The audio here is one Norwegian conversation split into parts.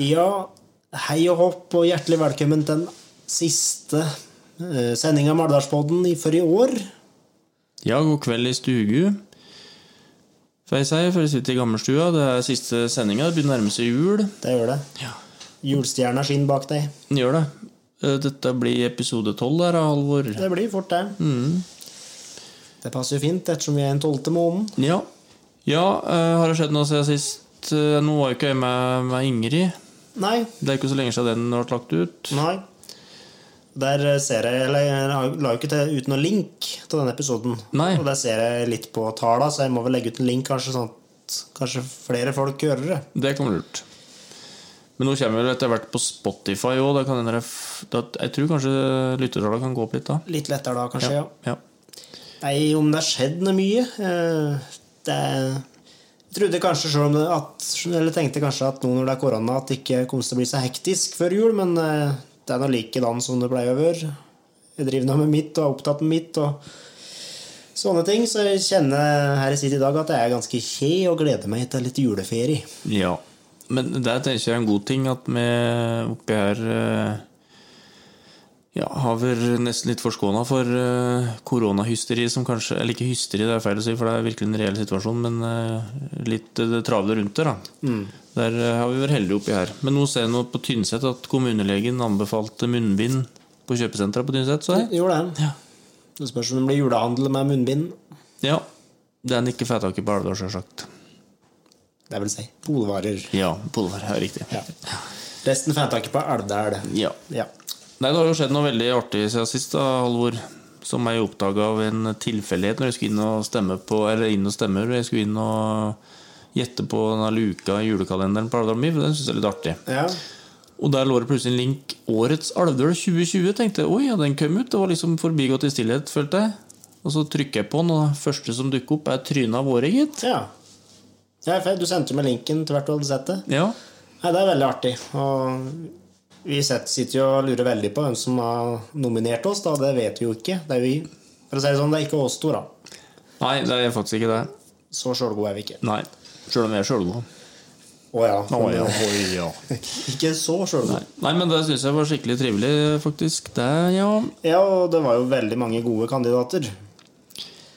Ja, hei og hopp og hjertelig velkommen til den siste uh, sendinga av Maldalspodden i- for i år. Ja, god kveld i stugu. Får jeg si, for jeg sitter i gammelstua. Det er siste sendinga. Det begynner å nærme seg jul. Det gjør det. Ja. Julestjerna skinner bak deg. Gjør det. Eh, Dette blir episode tolv Halvor. Det blir fort, det. Det passer jo fint ettersom vi er i den tolvte måneden. Ja. Ja, uh, har det skjedd noe siden sist? Uh, Nå var jo ikke jeg med, med Ingrid. Nei. Det er ikke så lenge siden den ble lagt ut. Nei. Der eh, ser jeg Eller jeg la jo ikke til, ut noen link til denne episoden. Nei. Og der ser jeg litt på tala, så jeg må vel legge ut en link, kanskje sånn at kanskje flere folk hører det. Det kommer lurt. Men nå kommer vi etter hvert på Spotify òg. Jeg tror kanskje lyttertallene kan gå opp litt da. Litt lettere da, kanskje. ja. ja. Nei, om det har skjedd noe mye eh, Det Jeg trodde kanskje selv om det at, Eller tenkte kanskje at nå når det er korona, at det ikke kommer til å bli så hektisk før jul, men eh, det er nå likedan som det å være. Jeg driver nå med mitt og er opptatt med mitt og sånne ting, så jeg kjenner her jeg sitter i dag, at jeg er ganske kje og gleder meg til litt juleferie. Ja, men det tenker jeg er en god ting at vi oppi her eh, ja, har vært nesten litt forskåna for eh, koronahysteri som kanskje Eller ikke hysteri, det er feil å si, for det er virkelig en reell situasjon, men eh, litt eh, det travle rundt det, da. Der eh, har vi vært heldige oppi her. Men nå ser jeg nå på Tynset at kommunelegen anbefalte munnbind på kjøpesentra på Tynset, så jeg. Gjorde det. Ja. Det spørs om det blir julehandel med munnbind. ja. Det er en ikke får tak i på Alvdal, sjølsagt. Det vil si polvarer. Ja, polvarer. er riktig. Ja. Resten får jeg tak i på Alvdal. ja. Ja. Nei, det har jo skjedd noe veldig artig siden sist, da, Halvor. Som jeg oppdaga av en tilfeldighet når jeg skulle inn og stemme på Eller inn og stemme, jeg skulle inn og gjette på denne luka i julekalenderen på Alvdal Miv. Den syns jeg er litt artig. ja. Og der lå det plutselig en link 'Årets Alvdøl 2020'. Tenkte jeg, oi, ja, den kom ut. Det var liksom forbigått i stillhet, følte jeg. Og så trykker jeg på den, og det første som dukker opp, er trynet av året, gitt. Ja. ja for du sendte jo meg linken til hvert du hadde sett det. Ja. Nei, Det er veldig artig. Og vi sitter jo og lurer veldig på hvem som har nominert oss. da, Det vet vi jo ikke. Det er vi. For å si det sånn, det er ikke oss to, da. Nei, det er faktisk ikke det. Så sjølgode er vi ikke. Nei. Sjøl om vi er sjølgode. Å ja. Å, men- ja. Ikke så sjølgode. Nei, men det syns jeg var skikkelig trivelig, faktisk. Det, ja. Ja, og det var jo veldig mange gode kandidater.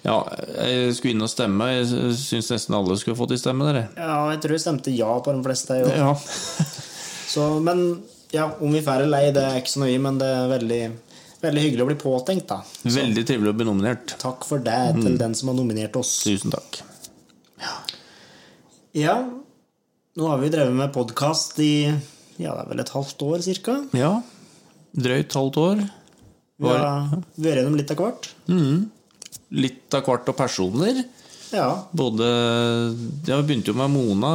Ja, jeg skulle inn og stemme. Jeg syns nesten alle skulle fått i stemme. Dere. Ja, jeg tror jeg stemte ja på de fleste. Jo. Ja. Så, men ja, om vi får eller ei, det er ikke så nøye, men det er veldig, veldig hyggelig å bli påtenkt, da. Veldig trivelig å bli nominert. Takk for det til den som har nominert oss. Tusen takk. Ja, nå har vi drevet med podkast i ja, det er vel et halvt år cirka. Ja. Drøyt halvt år. Vi har vært gjennom litt av hvert. Litt av hvert og personer. Ja. Både Ja, vi begynte jo med Mona.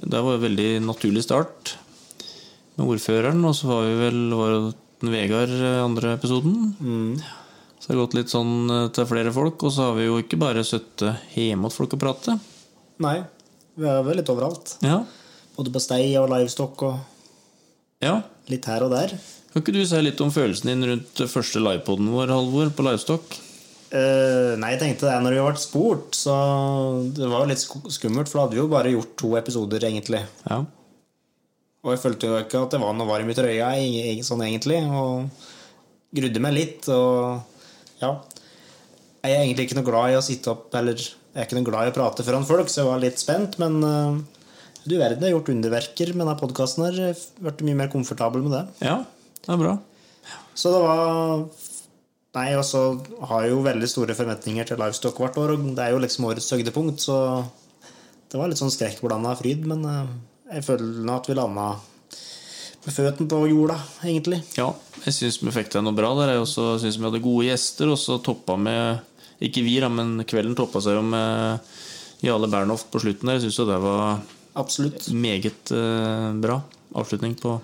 Det var en veldig naturlig start. Med ordføreren. Og så var vi vel var det Vegard eh, andre episoden. Så det har gått litt sånn eh, til flere folk. Og så har vi jo ikke bare sittet hjemme hos folk og prate. Nei, vi er vel litt overalt. Ja. Både på stei og livestock og ja. litt her og der. Kan ikke du si litt om følelsen din rundt første livepoden vår, Halvor, på Livestock? Uh, nei, jeg tenkte det når vi ble spurt, så det var jo litt skummelt, for da hadde vi jo bare gjort to episoder, egentlig. Ja. Og jeg følte jo ikke at det var noe varm i trøya, sånn egentlig. Og grudde meg litt, og ja. Jeg er egentlig ikke noe glad i å sitte opp Eller jeg er ikke noe glad i å prate foran folk, så jeg var litt spent, men uh, du verden, jeg har gjort underverker med denne podkasten. Jeg Vært mye mer komfortabel med det. ja, det er bra. Så det var Nei, og så har jeg jo veldig store forventninger til Livestock hvert år, og det er jo liksom årets høydepunkt, så det var litt sånn skrekkblanda fryd, men eh, jeg føler at vi landa med føttene på jorda, egentlig. Ja, jeg syns vi fikk til noe bra der. Jeg også syns vi hadde gode gjester, og så toppa med Ikke vi, da, men kvelden toppa seg jo med Jale Bernhoft på slutten der. Jeg syns jo det var Absolutt. meget eh, bra avslutning på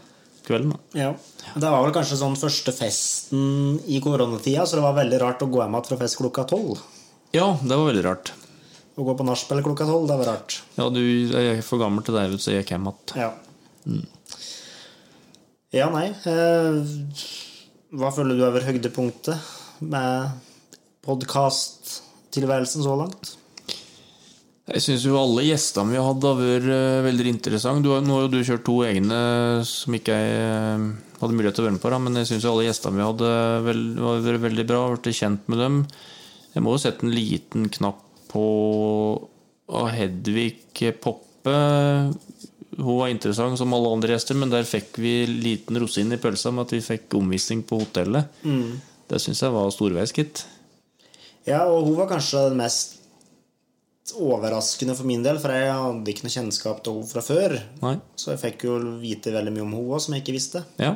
kvelden. da. Ja. Det var vel kanskje sånn første festen i koronatida, så det var veldig rart å gå hjem igjen fra fest klokka tolv. Ja, det var veldig rart. Å gå på nachspiel klokka tolv, det var rart. Ja, du er for gammel til deg, så jeg gikk hjem igjen. Ja. Ja, nei. Eh, hva føler du over høydepunktet? med podkasttilværelsen så langt? Jeg syns jo alle gjestene vi har hatt, har vært eh, veldig interessante. Du har, nå har jo du kjørt to egne som ikke jeg eh, hadde mulighet til å være med på, da, men jeg syns alle gjestene vi hadde, vel, har vært veldig bra. Blitt kjent med dem. Jeg må jo sette en liten knapp på Hedvig Poppe. Hun var interessant som alle andre gjester, men der fikk vi liten rosin i pølsa med at vi fikk omvisning på hotellet. Det syns jeg var storveis, gitt. Ja, og hun var kanskje den mest overraskende for min del, for jeg hadde ikke noe kjennskap til henne fra før. Nei? Så jeg fikk jo vite veldig mye om henne òg, som jeg ikke visste. Ja.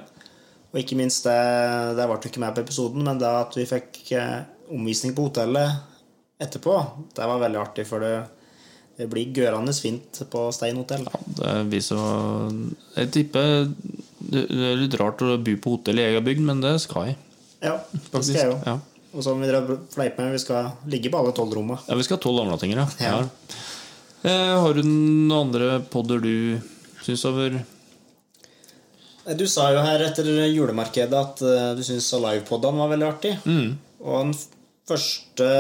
Og ikke minst det Det ble jo ikke med på episoden, men da at vi fikk eh, omvisning på hotellet etterpå, det var veldig artig, for det, det blir gørende fint på Stein hotell. Det viser Jeg tipper det er litt rart å bo på hotell i egen bygd, men det skal jeg. Ja, det skal jeg jo. Ja. Og som vi fleiper fleip med, vi skal ligge på alle tolv rommene. Ja, vi skal ha tolv amlatinger, ja. Ja. ja. Eh, har du noen andre podder du syns over Du sa jo her etter julemarkedet at eh, du syns livepodene var veldig artig. Og den f- første,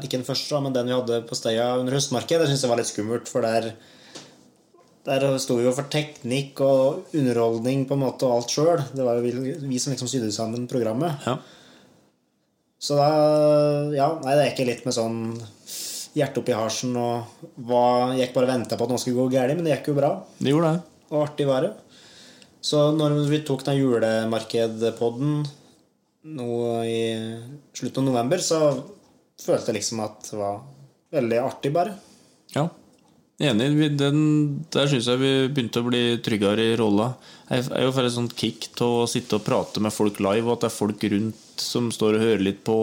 ikke den første, men den vi hadde på Steia under høstmarkedet, det syns jeg var litt skummelt, for der der sto vi jo for teknikk og underholdning på en måte og alt sjøl. Det var jo vi, vi som liksom sydde sammen programmet. Ja. Så da Ja, nei, det er ikke litt med sånn hjerte oppi harsen og Jeg gikk bare og venta på at noe skulle gå galt, men det gikk jo bra. Det gjorde det. Og artig var det. Så når vi tok den julemarkedpodden nå i slutten av november, så følte jeg liksom at det var veldig artig, bare. Ja. Enig. Den, der syns jeg vi begynte å bli tryggere i rolla. Jeg er jo for et sånt kick til å sitte og prate med folk live, og at det er folk rundt som står og hører litt på.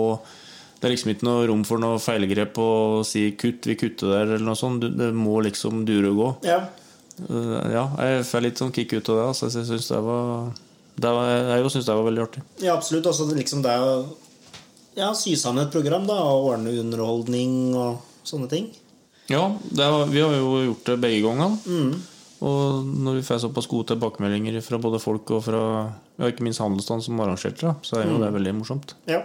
Det er liksom ikke noe rom for noe feilgrep og si 'kutt, vi kutter der', eller noe sånt. Det må liksom dure og gå. Ja. Eh, Ja, jeg får litt sånn kick ut av det. Altså. Jeg syns det var det var, Jeg syns det var veldig artig. ja, absolutt. Også liksom det å ja, sy sammen et program da, og ordne underholdning og sånne ting. Ja, det har, vi har jo gjort det begge gangene. Og når vi får såpass gode tilbakemeldinger fra både folk og fra ja, ikke minst handelsstand som arrangerte det, så er jo det veldig morsomt. Ja.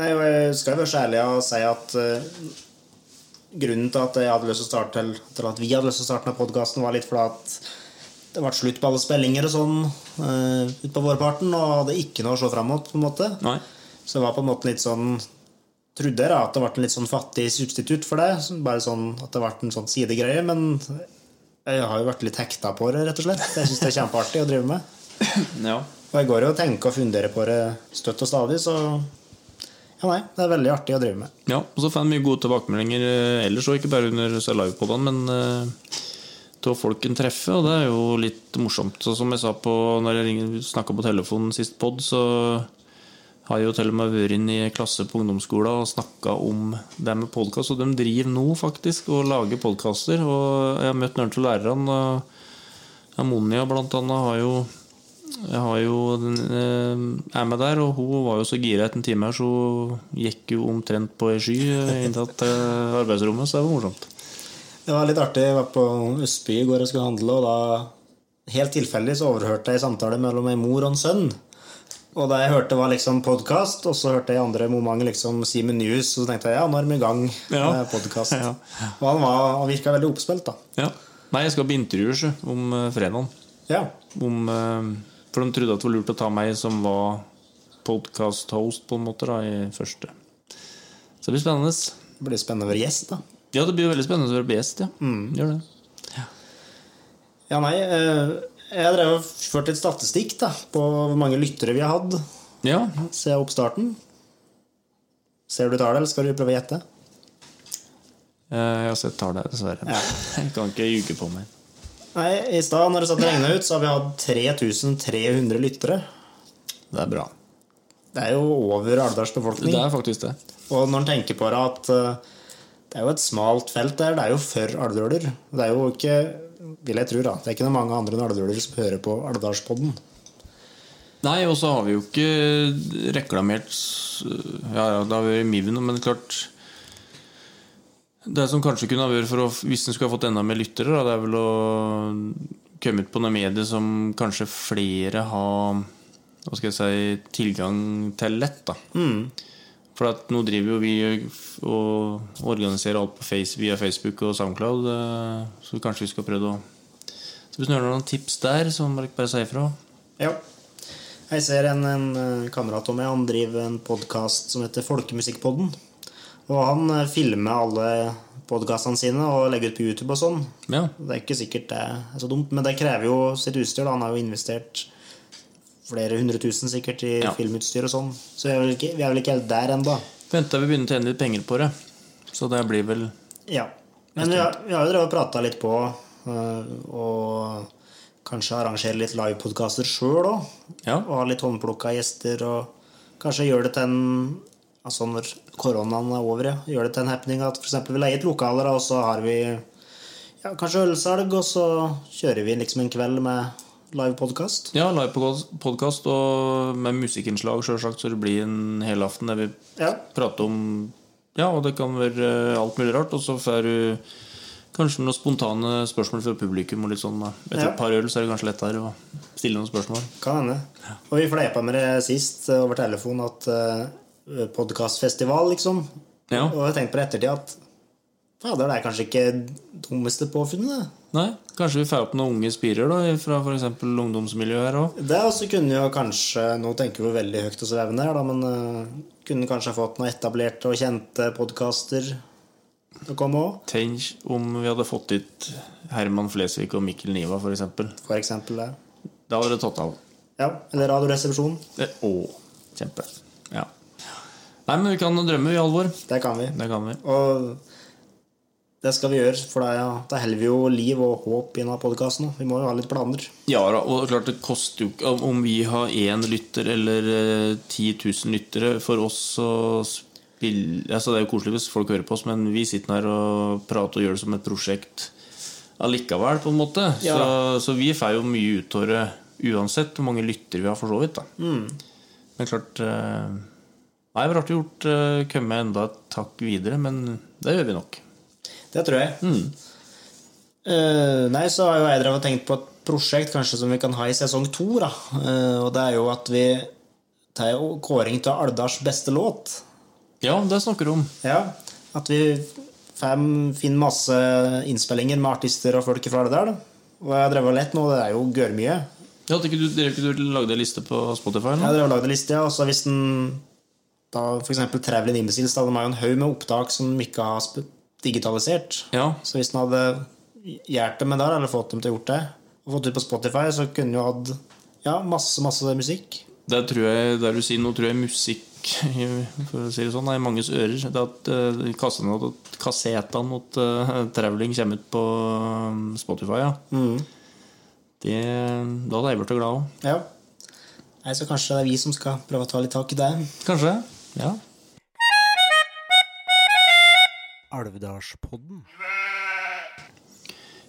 Nei, jeg skal være så ærlig og si at uh, grunnen til at jeg hadde lyst til å starte til, til at vi hadde lyst til å starte med podkasten, var litt fordi at det ble slutt på alle spillinger og sånn uh, ut på vårparten, og hadde ikke noe å se fram mot, på en måte. Nei. Så det var på en måte litt sånn Trodde jeg at det ble en litt sånn fattig substitutt for det. Bare sånn at det ble en sånn sidegreie. Men jeg har jo vært litt hekta på det, rett og slett. Jeg syns det er kjempeartig å drive med. Ja. Og jeg går jo og tenker og funderer på det støtt og stadig, så ja, nei, det er veldig artig å drive med. ja. Og så får jeg mye gode tilbakemeldinger eh, ellers òg, ikke bare under livepodene, men uh, til folk en treffer, og det er jo litt morsomt. Så som jeg sa på når jeg snakka på telefonen sist pod, så har jeg jo til og med vært inn i klasse på ungdomsskolen og snakka om det med podkast, og de driver nå faktisk og lager podkaster. Og jeg har møtt noen av lærerne. Ammonia blant annet har jo jeg har jo eh, er med der, og hun var jo så gira etter en time her, så hun gikk jo omtrent på ei sky inntatt inn til eh, arbeidsrommet, så det var morsomt. Det var litt artig. Jeg var på Østby i går og skulle handle, og da helt tilfeldig så overhørte jeg en samtale mellom en mor og en sønn. Og da jeg hørte var liksom podkast, og så hørte jeg i andre moment liksom Simen og så tenkte jeg ja, nå er vi i gang Ja. med podkast. Ja. Og han, var, han virka veldig oppspilt, da. Ja. Nei, jeg skal på intervjuer sjø, om uh, fredagen. Ja. Om, eh, for de trodde at det var lurt å ta meg som var podcast-host, på en måte, da, i første. Så det blir spennende. Det blir spennende å være gjest, da. Ja, det blir veldig spennende å være gjest, ja. Gjør det. Ja, nei, eh, jeg drev og førte litt statistikk da, på hvor mange lyttere vi har hatt Ja, siden oppstarten. Ser du tallet, eller skal du prøve å gjette? eh, jeg har sett tallet, dessverre. Ja. Jeg kan ikke ljuge på meg. Nei, I stad når det satt regna ut, så har vi hatt 3300 lyttere. Det er bra. Det er jo over Alvdals befolkning. Det er faktisk det. Og når en tenker på det at eh, det er jo et smalt felt der, det er jo for alvdøler. Det er jo ikke, vil jeg tro, da, det er ikke noe mange andre enn alvdøler som hører på Alvdalspodden. Nei, og så har vi jo ikke reklamert Ja, ja, det har vært Miven, men klart Det som kanskje kunne ha vært for å Hvis en skulle ha fått enda mer lyttere, da, det er vel å komme ut på noen medier som kanskje flere har hva skal jeg si, tilgang til lett. da. For at nå driver jo vi og organiserer alt på face, via Facebook og Soundcloud, eh, så kanskje vi skal prøve å Så hvis du har noen tips der, så må dere bare si ifra. Ja. Jeg ser en, en eh, kamerat av meg, han driver en podkast som heter Folkemusikkpodden. Og han eh, filmer alle podkastene sine og legger ut på YouTube og sånn. Ja. Det er ikke sikkert det er så dumt, men det krever jo sitt utstyr. da Han har jo investert flere hundre tusen sikkert i Ja. filmutstyr og sånn. Så vi er vel ikke, vi er vel ikke helt der ennå. Venta vi begynner å tjene litt penger på det. Så det blir vel Ja. Men vi har, vi har jo drevet og prata litt på, øh, og kanskje arrangere litt livepodkaster sjøl òg. Ja. Og ha litt håndplukka gjester, og kanskje gjøre det til en Altså når koronaen er over, ja. Gjøre det til en happening at f.eks. vi leier et lokale, og så har vi ja, kanskje ølsalg, og så kjører vi liksom en kveld med livepodkast. Ja, live podkast og med musikkinnslag, sjølsagt, så det blir en helaften der vi Ja. prater om Ja, og det kan være alt mulig rart. Og så får du kanskje noen spontane spørsmål fra publikum. Og litt sånn. Etter Ja. et par øl så er det kanskje lettere å stille noen spørsmål. Kan hende. Og vi fleipa med det sist eh, over telefon at uh, podkastfestival, liksom. Ja. Og jeg tenkte på det ettertid at fader, det er kanskje ikke dummeste påfunnet. det. Nei, kanskje vi får opp noen unge spirer da, fra f.eks. ungdomsmiljøet her òg. Det også kunne jo kanskje Nå tenker vi veldig høyt og svevende her, da, men uh, kunne kanskje fått noen etablerte og kjente podkaster å komme òg. Tenk om vi hadde fått ut Herman Flesvig og Mikkel Niva, f.eks. For eksempel det. Da hadde det tatt av. Ja, eller Radioresepsjonen. Å, kjempe. Ja. Nei, men vi kan drømme i alvor. Det kan vi. Det kan vi. Og det skal vi gjøre, for da, holder vi jo liv og håp i denne podkasten. Vi må jo ha litt planer. Ja da, og klart det koster jo ikke Om vi har én lytter eller eh, 10 000 lyttere For oss så spiller altså Det er jo koselig hvis folk hører på oss, men vi sitter her og prater og gjør det som et prosjekt allikevel, på en måte. Ja. Så, så vi får jo mye ut av det uansett hvor mange lyttere vi har, for så vidt. da Men klart eh, Nei, det var artig gjort uh, komme enda et takk videre, men det gjør vi nok. Det tror jeg. Eh, nei, så har jo jeg tenkt på et prosjekt kanskje som vi kan ha i sesong to. Da. Uh, og det er jo at vi tar jo kåring til Alders beste låt. Ja, det snakker du om. Ja, At vi fem, finner masse innspillinger med artister og folk fra Alvdal. Og jeg har drevet og lett nå, det er jo gørrmye. Ja, Hadde ikke du, drev ikke du lagde en liste på Spotify? Jeg nå? har drev og lagde en liste, ja. Og så hvis den da for eksempel Traveling Imbeciles, da de har jo en haug med opptak som ikke har sp- digitalisert. Ja, Så hvis den hadde hjulpet med der, eller fått dem til å gjort det, og fått ut på Spotify, så kunne du hatt ja, masse, masse musikk. Der tror jeg, der du sier nå, tror jeg musikk for å si det sånn, er i manges ører. Det at uh, kassetene kassetene mot uh, Traveling kommer ut på um, Spotify, ja. Det, da hadde jeg blitt glad òg. Ja. Nei, Så kanskje det er vi som skal prøve å ta litt tak i det. Kanskje. Ja. Alvdalspodden.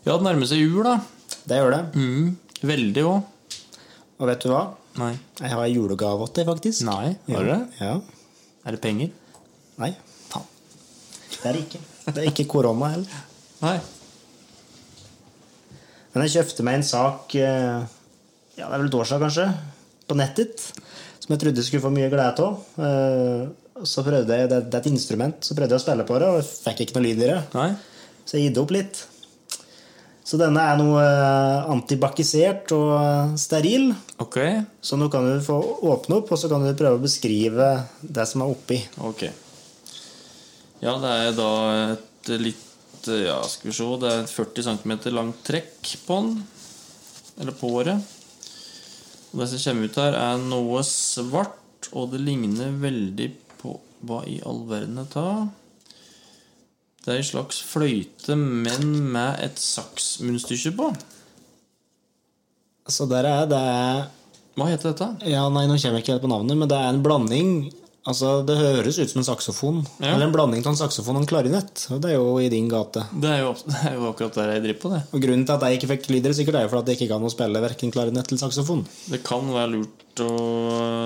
ja, det nærmer seg jul, da. Det gjør det. Mm, veldig òg. Og vet du hva? Nei. Jeg har julegave til deg, faktisk. Nei, har du det? Ja. Er det penger? Nei. Faen. Det er det ikke. Det er ikke korona heller. Nei. Men jeg kjøpte meg en sak eh, Ja, det er vel et år siden, kanskje. På nettet. Som jeg trodde jeg skulle få mye glede av. Eh, Så prøvde jeg, det, det er et instrument, så prøvde jeg å spille på det, og fikk ikke noe lyd i det. Nei. Så jeg gitt opp litt. Så denne er noe eh, antibakisert og eh, steril. Ok. Så nå kan du få åpne opp, og så kan du prøve å beskrive det som er oppi. Ok. Ja, det er da et litt Ja, skal vi se Det er et 40 cm langt trekk på den. Eller på året. Og det som kommer ut her, er noe svart, og det ligner veldig Hva i all verden er dette? Det er ei slags fløyte, men med et saksmunnstykke på. Så der er det Hva heter dette? Ja, nei, nå kommer jeg ikke helt på navnet, men det er en blanding Altså, Det høres ut som en saksofon. Ja. Eller en blanding av en saksofon og en klarinett. Og det er jo i din gate. Det er jo, det er jo akkurat der jeg driver på, det. Og Grunnen til at jeg ikke fikk lyder, sikkert er jo for at jeg ikke kan å spille verken klarinett eller saksofon. Det kan være lurt å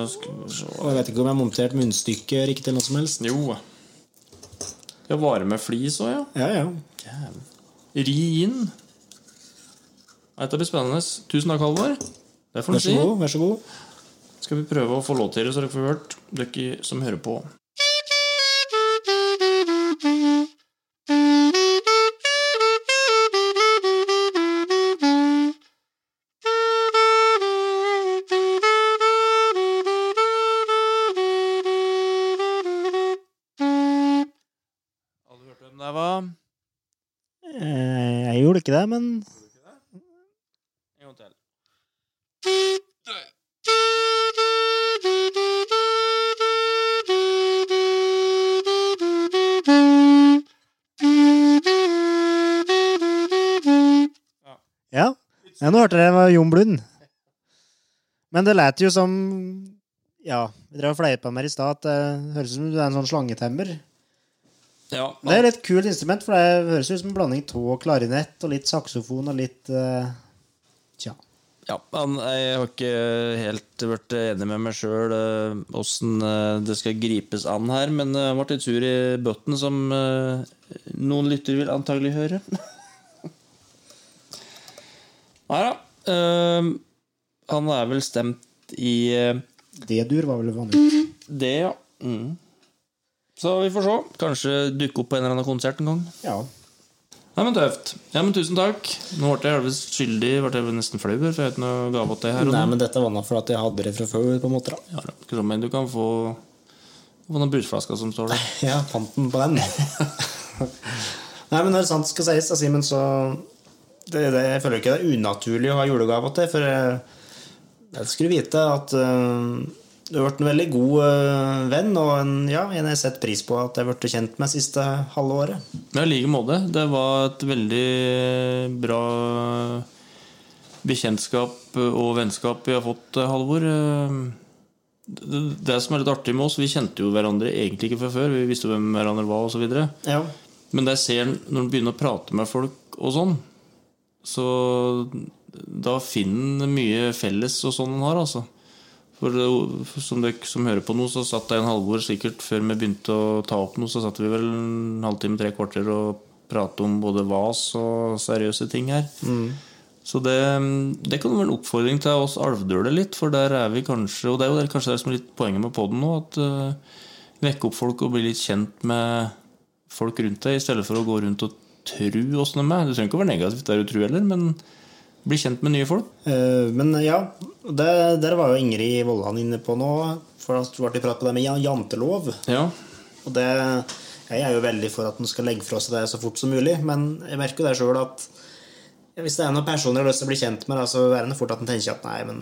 Og jeg vet ikke om jeg har montert munnstykket riktig eller noe som helst. Jo. Ja, vare med flis òg, ja. Ja, ja. Ri inn. Dette blir spennende. Tusen takk, Halvor. Det får du si. vær så god. Skal vi prøve å få lov til det, så dere får hørt, dere som hører på. Har du hørt hvem det var? Eh, Jeg gjorde ikke det, men ja enn Jon Blund. Men det lät jo som Ja, vi drev og fleipa med det i stad at det høres ut som du er en sånn slangetemmer. Ja, Det er et kult instrument, for det høres ut som en blanding av klarinett og litt saksofon og litt uh, Tja. Ja, men jeg har ikke helt vært enig med meg sjøl åssen det skal gripes an her, men det ble en sur i bøtten som eh, noen lytter vil antagelig høre. Nei da. Uh, han er vel stemt i uh, D-dur var vel vanlig. det, ja. Mm. Så vi får se. Kanskje dukke opp på en eller annen konsert en gang. Ja. Nei, men Tøft. Ja, men Tusen takk. Nå ble jeg halvvis skyldig. Ble jeg nesten flau, for jeg har ikke noe gave til her. Nei, men dette var nå fordi jeg hadde det fra før, på en måte. da. Ja, da. Sånn, men du kan få, få noen brusflasker som står der. Ja, panten på den. Nei, men når sant skal sies, da, Simen, så det, det, Jeg føler ikke det er unaturlig å ha julegave til, for jeg, jeg skulle vite at uh, du har vært en veldig god uh, venn, og en, ja, en jeg har sett pris på at jeg har blitt kjent med siste halve året. I like måte. Det var et veldig bra bekjentskap og vennskap vi har fått, eh, Halvor. Det, det som er litt artig med oss, vi kjente jo hverandre egentlig ikke fra før. Vi visste hvem hverandre var, osv. Ja. Men det jeg ser når man begynner å prate med folk og sånn, så da finner han mye felles og sånn han har, altså. For som dere som hører på nå, så satt jeg en halvår sikkert før vi begynte å ta opp noe, så satt vi vel en halvtime, tre kvarter og pratet om både vas og seriøse ting her. Så det, det kan være en oppfordring til oss alvdøle litt, for der er vi kanskje Og det er jo kanskje det som er litt poenget med podden nå, at uh, vekke opp folk og bli litt kjent med folk rundt deg, i stedet for å gå rundt og tro åssen de er. Det trenger ikke å være negativt der å tro heller, men bli kjent med nye folk. Uh, Men ja, det, der var jo Ingrid Vollan inne på nå, for at du ble prat på det med jantelov. Ja, Og det, jeg er jo veldig for at en skal legge fra seg det så fort som mulig, men jeg merker jo det sjøl at hvis det er noen personer jeg har lyst til å bli kjent med, så er det fort at en tenker at nei, men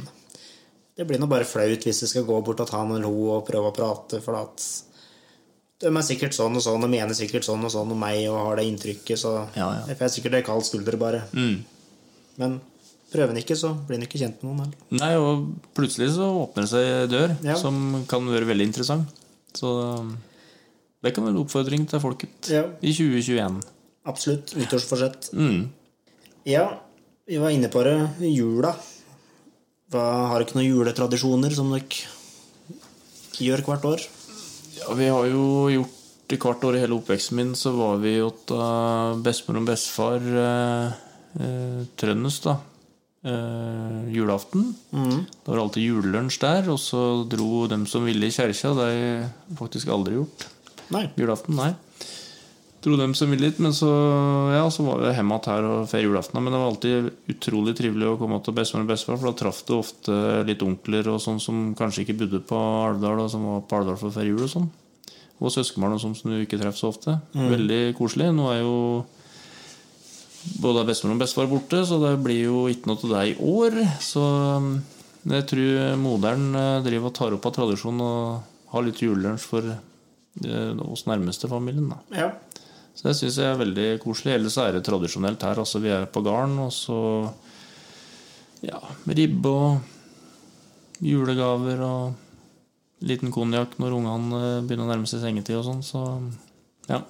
det blir nå bare flaut hvis jeg skal gå bort til han eller hun og prøve å prate, for at de er sikkert sånn og sånn og mener sikkert sånn og sånn om meg og har det inntrykket, så Ja, ja. jeg får sikkert ei kald skulder bare. Men prøver en ikke, så blir en ikke kjent med noen heller. Nei, og plutselig så åpner det seg dør Ja. som kan være veldig interessant. Så um, det kan være en oppfordring til folket Ja. i 2021. Absolutt. Nyttårsforsett. Mm. Ja, vi var inne på det. Jula. Hva, har dere noen juletradisjoner som dere gjør hvert år? Ja, vi har jo gjort det hvert år i hele oppveksten min, så var vi hos bestemor og bestefar uh, Trønnes, da. eh, julaften. Det var alltid julelunsj der, og så dro dem som ville i kjerka. Det har jeg faktisk aldri gjort. Nei. Julaften, nei. Dro dem som ville litt, men så, ja, så var vi hjemme igjen her og feire julaften. Men det var alltid utrolig trivelig å komme til bestemor og bestefar, for da traff du ofte litt onkler og sånn som kanskje ikke bodde på Alvdal, og som var på Alvdal for feire jul og sånn. Og søskenbarn sånn som du ikke treffer så ofte. Veldig koselig. Nå er jo både bestemor og bestefar borte, så det blir jo ikke noe til deg i år. Så um, jeg tror moderen eh, driver og tar opp av tradisjonen og har litt julelunsj for eh, oss nærmeste familien. da. Ja. Så det syns jeg er veldig koselig. Ellers er det tradisjonelt her. Altså, vi er på gården, og så ja, ribbe og julegaver og liten konjakk når ungene eh, begynner å nærme seg sengetid og sånn. Så ja,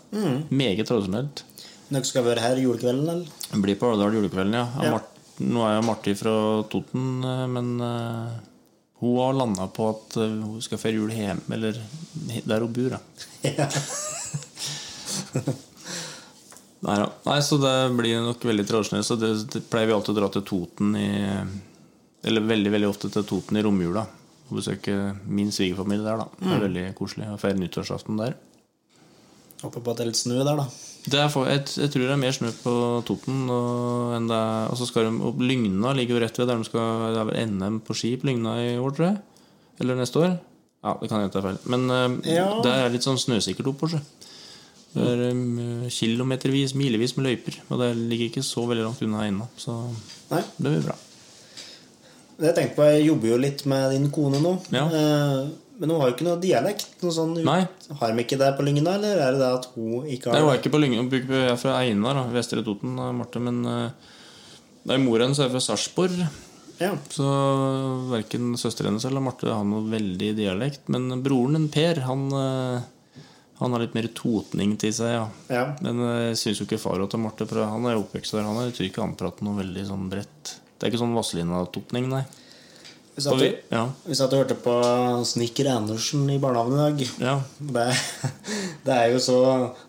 meget tradisjonelt. Dere skal være her julekvelden, eller? Blir på Alvdal julekvelden, ja. Ja. Nå er jo Marti fra Toten, eh, men eh, hun har landa på at hun skal feire jul hjemme, eller der hun bor, da. Ja. Nei, da. Nei, så det blir nok veldig tradisjonelt. Så det, det pleier vi alltid å dra til Toten i Eller veldig veldig ofte til Toten i romjula. og besøke min svigerfamilie der, da. Det er veldig koselig å feire nyttårsaften der. Håper på at det er litt snø der, da. Det er for, jeg, jeg tror det er mer snø på Toten og, enn det er Og så skal de opp Lygna ligger jo rett ved der de skal Det er vel NM på ski på Lygna i år, tror jeg. Eller neste år. Ja, det kan hende det er feil. Men eh, Ja. det er litt sånn snøsikkert oppå seg. Det er um, kilometervis, milevis med løyper. Og det ligger ikke så veldig langt unna ennå. Så Nei. det blir bra. Det jeg tenkte på, jeg jobber jo litt med din kone nå. Ja. Eh, Men hun har jo ikke noe dialekt. Noe sånn, Nei. Har de ikke det på Lygna, eller er det det at hun ikke har Jeg er ikke på Lyngen, jeg er fra Einar, da, Vestre Toten, Marte, men uh, er mor hennes er fra Sarpsborg. Ja. Så verken søsteren hennes eller Marte har noe veldig dialekt. Men broren din, Per, han, eh, han har litt mer totning til seg, ja. ja. Men eh, jeg syns jo ikke far til Marte, for han er jo oppvokst der. Han er, jeg tror ikke han prater noe veldig sånn bredt. Det er ikke sånn Vazelina-totning, nei. Vi satt, Og vi, ja, vi satt og hørte på Snikker Andersen i barnehagen i dag. ja. Det, det, er jo så,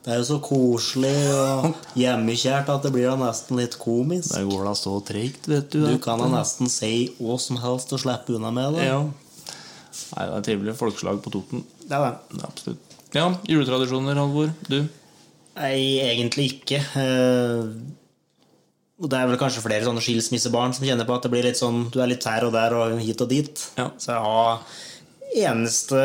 det er jo så koselig og hjemmekjært at det blir da nesten litt komisk. Der går det så tregt, vet du. Du kan da nesten si hva som helst og slippe unna med det. Ja. Nei, det er trivelig folkeslag på Toten. Det er det. Absolutt. Ja, juletradisjoner, Halvor. Du? Nei, egentlig ikke. Eh, Og det er vel kanskje flere sånne skilsmissebarn som kjenner på at det blir litt sånn Du er litt her og der og hit og dit. Ja. Så jeg har eneste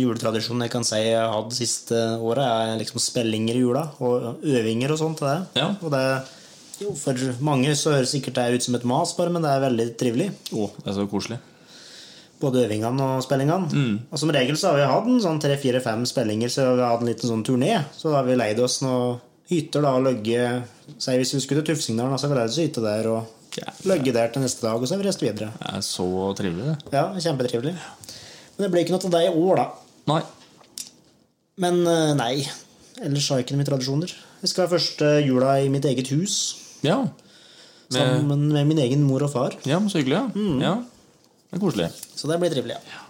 juletradisjonen jeg kan si jeg har hatt det siste året, er liksom spellinger i jula. Og øvinger og sånt til det. Ja. Og det jo, For mange så høres sikkert det ut som et mas, bare, men det er veldig trivelig. Å, det er så koselig. Både øvingene og spillingene. Og som regel så har vi hatt en sånn tre-fire-fem spillinger, så vi har hatt en liten sånn turné. Så da har vi leid oss noen hytter da og ligget Si hvis vi skulle til Tufsingdalen, da, så har vi leid oss hytte der og Ja. løgget der til neste dag, og så har vi reist videre. Det er så trivelig, det. Ja, kjempetrivelig. Men det blir ikke noe til deg i år, da. Nei. Men eh, nei. Ellers har jeg ikke noen tradisjoner. Jeg skal ha første jula i mitt eget hus. Ja. Med, Sammen med min egen mor og far. ja, så hyggelig, ja. ja. Det er koselig. Så det blir trivelig, ja.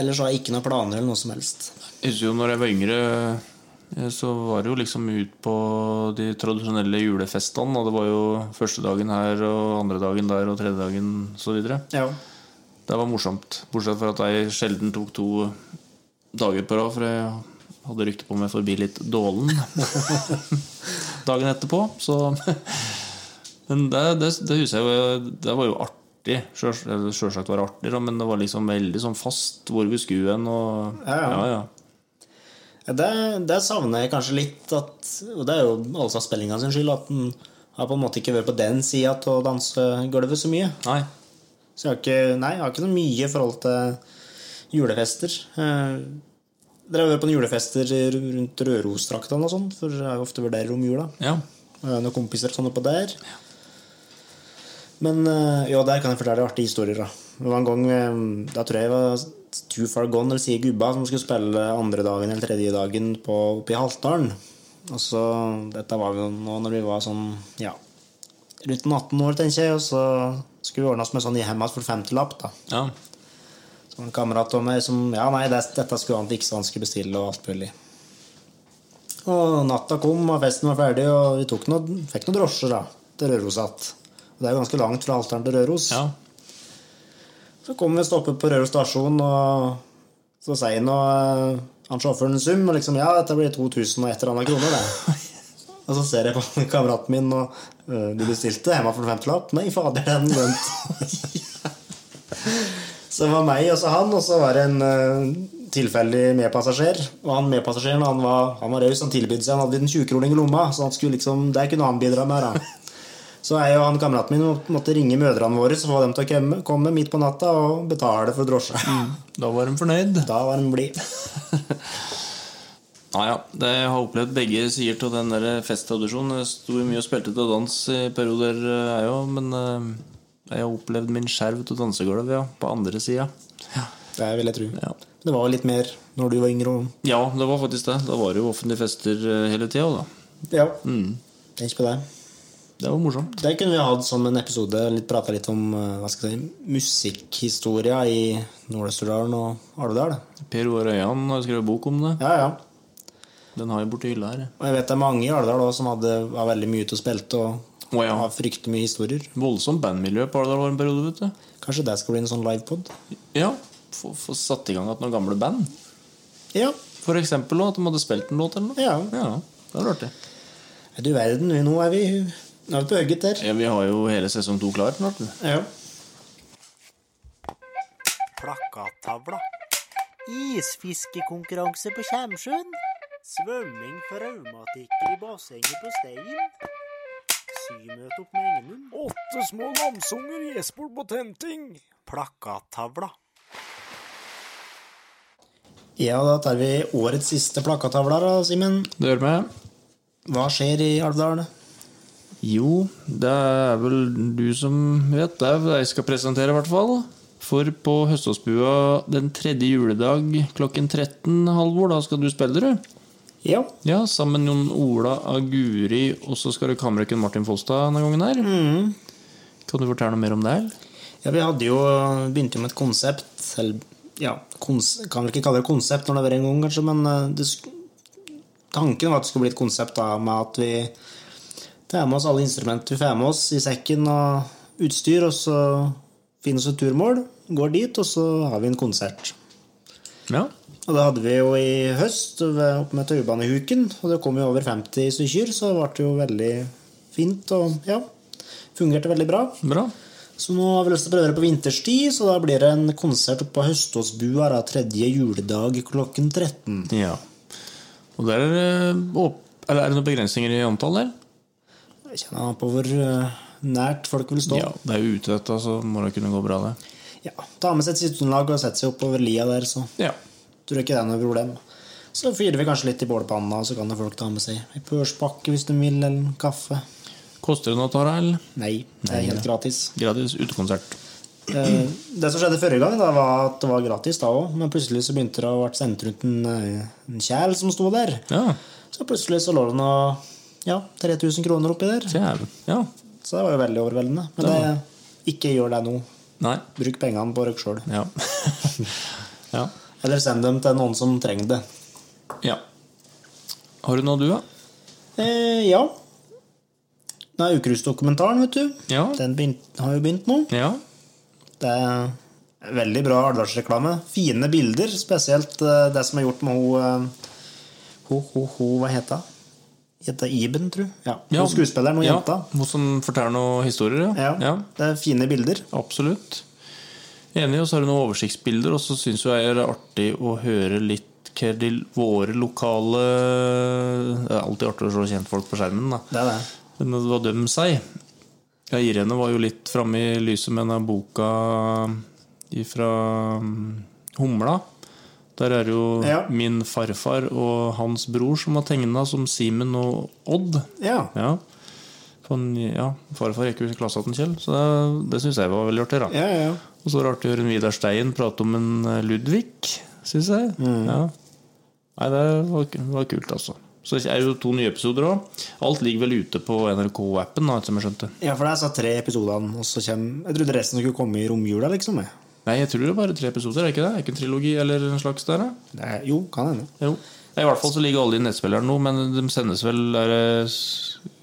Ellers har jeg ikke noen planer eller noe som helst. Jeg husker jo når jeg var yngre, eh, så var det jo liksom ut på de tradisjonelle julefestene. Og det var jo første dagen her og andre dagen der og tredje dagen så videre. Ja. Det var morsomt. Bortsett fra at jeg sjelden tok to dager på rad, for jeg hadde rykte på meg forbi litt dålen dagen etterpå. Så Men det, det, det husker jeg jo Det var jo artig. Eller Sjølsagt var det artig, men det var liksom veldig sånn fast hvor vi skulle hen. Og, Ja, ja. ja, ja. Ja, Det, det savner jeg kanskje litt, at, og det er jo altså spillinga sin skyld, at en har på en måte ikke vært på den sida av dansegulvet så mye. Nei. Så jeg har ikke, nei, jeg har ikke noe mye i forhold til julefester. Eh, Dere har vært på noen julefester rundt Rørosdraktene og sånn, for jeg har ofte vært der om jula. Ja. Og noen kompiser og sånn oppå der. Men jo, der kan jeg fortelle artige historier. Da Det var en gang eh, Da tror jeg det var Too Far Gone eller Sige Gubba som skulle spille andre dagen eller tredje dagen på, oppe i Haltdalen. Og så, Dette var jo nå når vi var sånn ja, rundt 18 år, tenker jeg. Og så skulle vi ordne oss med sånn hjemme for 50-lapp. da ja. Så var en kamerat av meg som Ja, nei, det, dette skulle han fikse, han skulle bestille og alt mulig. Og natta kom, og festen var ferdig, og vi tok noe, fikk noen drosjer da til Røros att. Og Det er jo ganske langt fra Alteren til Røros. ja. Så kom vi og stoppet på Røros stasjon, og så sier han og, han sjåføren en sum, og liksom Ja, dette blir 2000 og et eller annet kroner, det. Og så ser jeg på kameraten min, og «Øh, du bestilte hjemme for en femtilapp? Nei, fader, han glemt. Så det var meg og så han, og så var det en øh, tilfeldig medpassasjer. Og han medpassasjeren han var, han var raus, han tilbød seg, han hadde en 20-kroning i lomma, så han skulle liksom, det kunne han bidra med. da. Så jeg og han kameraten min måtte ringe mødrene våre så få dem til å komme, midt på natta og betale for drosje. Da var de fornøyd. Da var de blide. Nei, ja. Det, jeg har opplevd begge sider til den der festtradisjonen. Jeg sto mye og spilte til dans i perioder, eh, jeg òg, men eh, jeg har opplevd min skjerv til dansegulv, ja. På andre sida. Det vil jeg tro. Ja. Det var litt mer når du var yngre. Og... ja, det var faktisk det. Da var det jo offentlige fester eh, hele tida. Ja, Mm. tenk på det. Det var morsomt. Det kunne vi hatt som en episode. Litt Prata litt om eh, hva skal jeg si, musikkhistoria i Nord-Østerdalen og Alvdal. Per Ovar Øyan har skrevet bok om det. Ja, ja. Den har jeg borti hylla her. Og jeg vet det er mange i Alvdal som hadde, var veldig mye til å spilte og oh, ja. har fryktelig mye historier. Voldsomt bandmiljø på Alvdal var en periode, vet du. Kanskje det skal bli en sånn livepod? Ja, få, få satt i gang igjen noen gamle band. Ja. For eksempel at de hadde spilt en låt eller noe. Ja. ja det hadde vært det. Du verden, nå er vi, nå er vi på hugget der. Ja, vi har jo hele sesong to klar snart. Ja. Plakattavla. Isfiskekonkurranse på Kjemsjøen. Svømming for raumatikere i bassenget på Stein. Symøte opp med Engenum. Åtte små namsunger i Esport på tenting. Plakattavla. ja, da tar vi årets siste plakattavle, da, Simen. Det gjør vi. Hva skjer i Alvdal? Jo, det er vel du som vet. Det er det jeg skal presentere, i hvert fall. For på Høståsbua den tredje juledag klokken 13, Halvor, da skal du spille, du. Ja. Ja, sammen med Jon Ola Aguri, og så skal du kammerøkken Martin Folstad denne gangen her. Kan du fortelle noe mer om det? her? ja, vi hadde jo begynt med et konsept. Eller, ja, kons kan vel ikke kalle det konsept når det har vært en gang, kanskje, men eh, det, tanken var at det skulle bli et konsept da, med at vi tar med oss alle instrumenter vi får med oss i sekken og utstyr, og så finner oss et turmål, går dit, og så har vi en konsert. Ja. Og det hadde vi jo i høst oppe med Taubanehuken, og det kom jo over 50 stykker, så det ble jo veldig fint og ja, fungerte veldig bra. Bra. Så nå har vi lyst til å prøve det på vinterstid, så da blir det en konsert oppe på Høståsbua da, tredje juledag klokken 13. Ja. Og der er er det noen begrensninger i antall der? Kjenner han på hvor eh, nært folk vil stå. Ja, det er jo ute, dette, så må det kunne gå bra, det. Ja, Ta med seg et sitteunderlag og sette seg oppover lia der, så Ja. tror jeg ikke det er noe problem. Så fyrer vi kanskje litt i bålpanna, og så kan folk ta med seg en pørspakke hvis de vil, eller en kaffe. Koster det noe, Tara? eller? Nei, det er helt gratis. Gratis utekonsert. Eh, Det som skjedde forrige gang, da, var at det var gratis da òg, men plutselig så begynte det å bli sendt rundt en, eh, en kjæl som sto der. Ja. Så plutselig så lå det noe ja, 3000 kroner oppi der. Djæven. Ja. Så det var jo veldig overveldende. Men det, ikke gjør det nå. Nei. Bruk pengene på dere sjøl. Ja. ja. Eller send dem til noen som trenger det. Ja. Har du noe, du, da? Eh, ja. Er Ukrustdokumentaren, vet du. Ja. Den begynt, har jo begynt nå. Ja. Det er veldig bra Alvdalsreklame. Fine bilder, spesielt eh, det som er gjort med hun eh, Ho, ho, ho, hva heter hun? Heter Iben, tror jeg. Ja. Hun skuespilleren og ja. jenta. Hun som forteller noen historier, ja. Ja. Det er fine bilder. Absolutt. Enig. Og så har du noen oversiktsbilder, og så syns jeg det er artig å høre litt hva de våre lokale Det er alltid artig å se kjentfolk på skjermen, da. Det er det. Men hva de sier ja, Irene var jo litt framme i lyset med denne boka fra Humla. Der er det jo Ja. min farfar og hans bror som har tegna som Simen og Odd. Ja. Ja. Han- ja, farfar gikk jo i klassa til Kjell, så det, det syns jeg var veldig artig. da Ja, ja. Og så var det artig å høre en Vidar Stein prate om en eh, Ludvig, syns jeg. Mm. Ja. Nei, det var, var kult, altså. Så det er jo to nye episoder òg. Alt ligger vel ute på NRK-appen. Ja, for det er så tre episodene, og så kommer Jeg trodde resten skulle komme i romjula, liksom. jeg. Nei, jeg tror det er bare tre episoder, er ikke det? Er ikke en trilogi eller en slags der? da? Er, jo, kan hende. Jo. I hvert fall så ligger alle i nettspilleren nå, men de sendes vel der,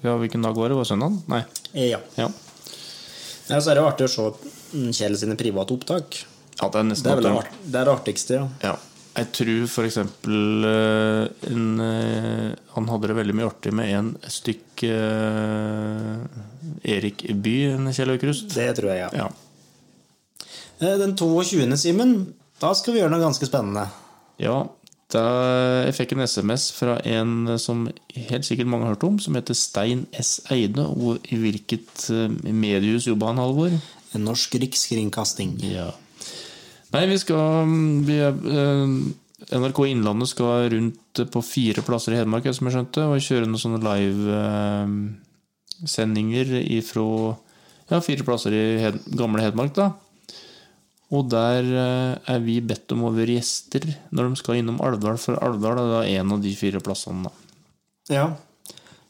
Ja, hvilken dag var det? Var det søndag? Nei. Eh, Ja. Ja. ja. Så er det artig å se mm, Kjell sine private opptak. ja det er nesten Det er vel art- det, er det artigste, ja. Ja. Jeg tror for eksempel eh, en, eh, Han hadde det veldig mye artig med en stykk Erik By, en Kjell Aukrust. Det tror jeg, ja. Ja. Eh, Den 22., Simen, da skal vi gjøre noe ganske spennende. ja jeg fikk en SMS fra en som helt sikkert mange har hørt om, som heter Stein S. Eide. Og I hvilket eh, mediehus jobba han, Halvor? En norsk rikskringkasting. Ja. Nei, vi skal vi, er, eh, NRK Innlandet skal rundt på fire plasser i Hedmark, som jeg skjønte, og kjøre noen sånne livesendinger ifra ja, fire plasser i gamle Hedmark, da. Og der eh, er vi bedt om å være gjester når de skal innom Alvdal, for Alvdal er da en av de fire plassene, da. Ja.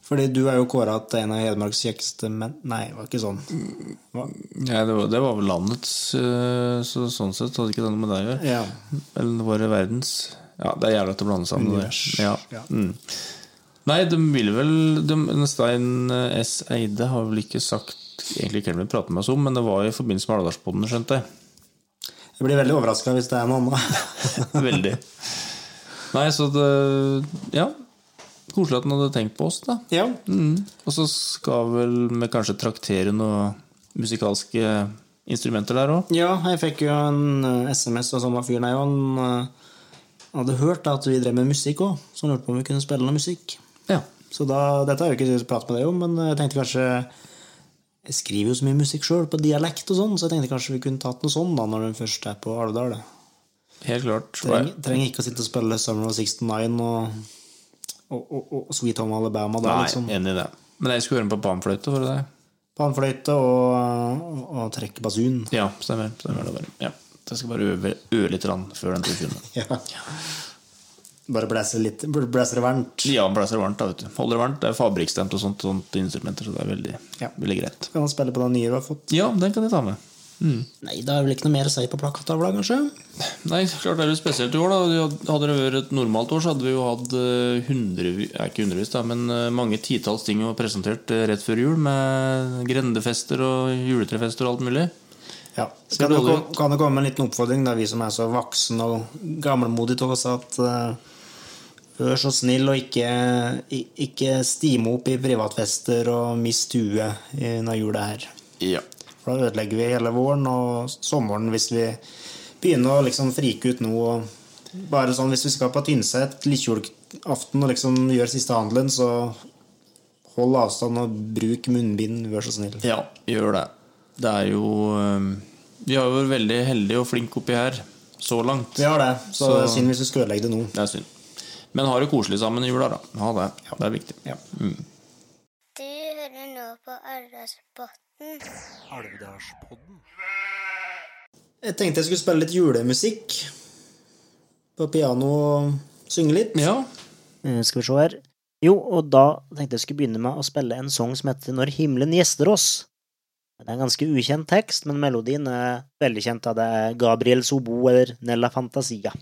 Fordi du er jo kåra til en av Hedmarks kjekkeste menn Nei, det var ikke sånn. Hva? Nei, det, var, det var vel landets, eh, så sånn sett hadde ikke det noe med deg å gjøre. Ja. Eller var det verdens Ja, det er jævlig å blande sammen. Univers. Ja. Ja. Mm. Nei, de ville vel de, Stein S. Eide har vel ikke sagt egentlig hvem vi prater med oss om, men det var i forbindelse med Alvdalspodden, skjønte jeg. Jeg blir veldig overraska hvis det er annet. Veldig. Nei, så det Ja. Koselig at han hadde tenkt på oss, da. ja. Mm. Og så skal vel vi kanskje traktere noen musikalske instrumenter der òg. ja, jeg fikk jo en eh, SMS av samme fyren her, og han eh, hadde hørt at vi drev med musikk òg, så han lurte på om vi kunne spille noe musikk. Ja. Så da, dette har jeg jo ikke pratet med deg om, men jeg tenkte kanskje Jeg skriver jo så mye musikk sjøl, på dialekt og sånn, så jeg tenkte kanskje vi kunne tatt noe sånn da, når den først er på Alvdal. Helt klart. Trenger, trenger ikke å sitte og spille Summer of 69 og, og, og, og Sweet Home Alabama da, Nei, liksom. enig i det. Men jeg skulle høre den på panfløyte, var det det? Panfløyte og, og, trekke basun. Ja, stemmer. stemmer det bare. Ja. Jeg skal bare øve, øve litt grann før den 22. Ja. Bare blæser litt Blæser det varmt. Ja, blæser det varmt, da, vet du. Holder det varmt. Det er fabrikkstemt og sånt, sånt instrumenter, så det er veldig, Ja. veldig greit. Kan man spille på den nye du har fått? Ja, den kan jeg ta med. Nei, da er vel ikke noe mer å si på plakattavla, kanskje? Nei, klart det er litt spesielt i år. da Hadde det vært et normalt år, så hadde vi jo hatt hundre hundrevis Ikke hundrevis, da, men eh, mange titalls ting å presentert eh, rett før jul. Med grendefester og juletrefester og alt mulig. Ja. Kan det, kan det komme en liten oppfordring, da, vi som er så voksne og gammelmodige til oss, at uh, vær så snill og ikke, ikke stime opp i privatfester og mist huet når jula er her. Ja. For da ødelegger vi hele våren og sommeren hvis vi begynner å liksom frike ut nå. Og bare sånn hvis vi skal på Tynset lillejulaften og liksom gjøre siste handelen, så hold avstand og bruk munnbind, vær så snill. ja, gjør det. Det er jo eh, Vi har jo vært veldig heldige og flinke oppi her så langt. Vi har det, så, Så- det er synd hvis vi skal ødelegge det nå. Det er synd. Men ha det koselig sammen i jula, da. Ha det. Det er viktig. Ja. Du hører nå på Alvdalspodden. Alvdalspodden. Jeg tenkte jeg skulle spille litt julemusikk på piano og synge litt. Ja. Eh, Skal vi se her. Jo, og da tenkte jeg skulle begynne med å spille en sang som heter Når himmelen gjester oss. Det er en ganske ukjent tekst, men melodien er veldig kjent. da Det er Gabriel Sobo eller Nella Fantasia.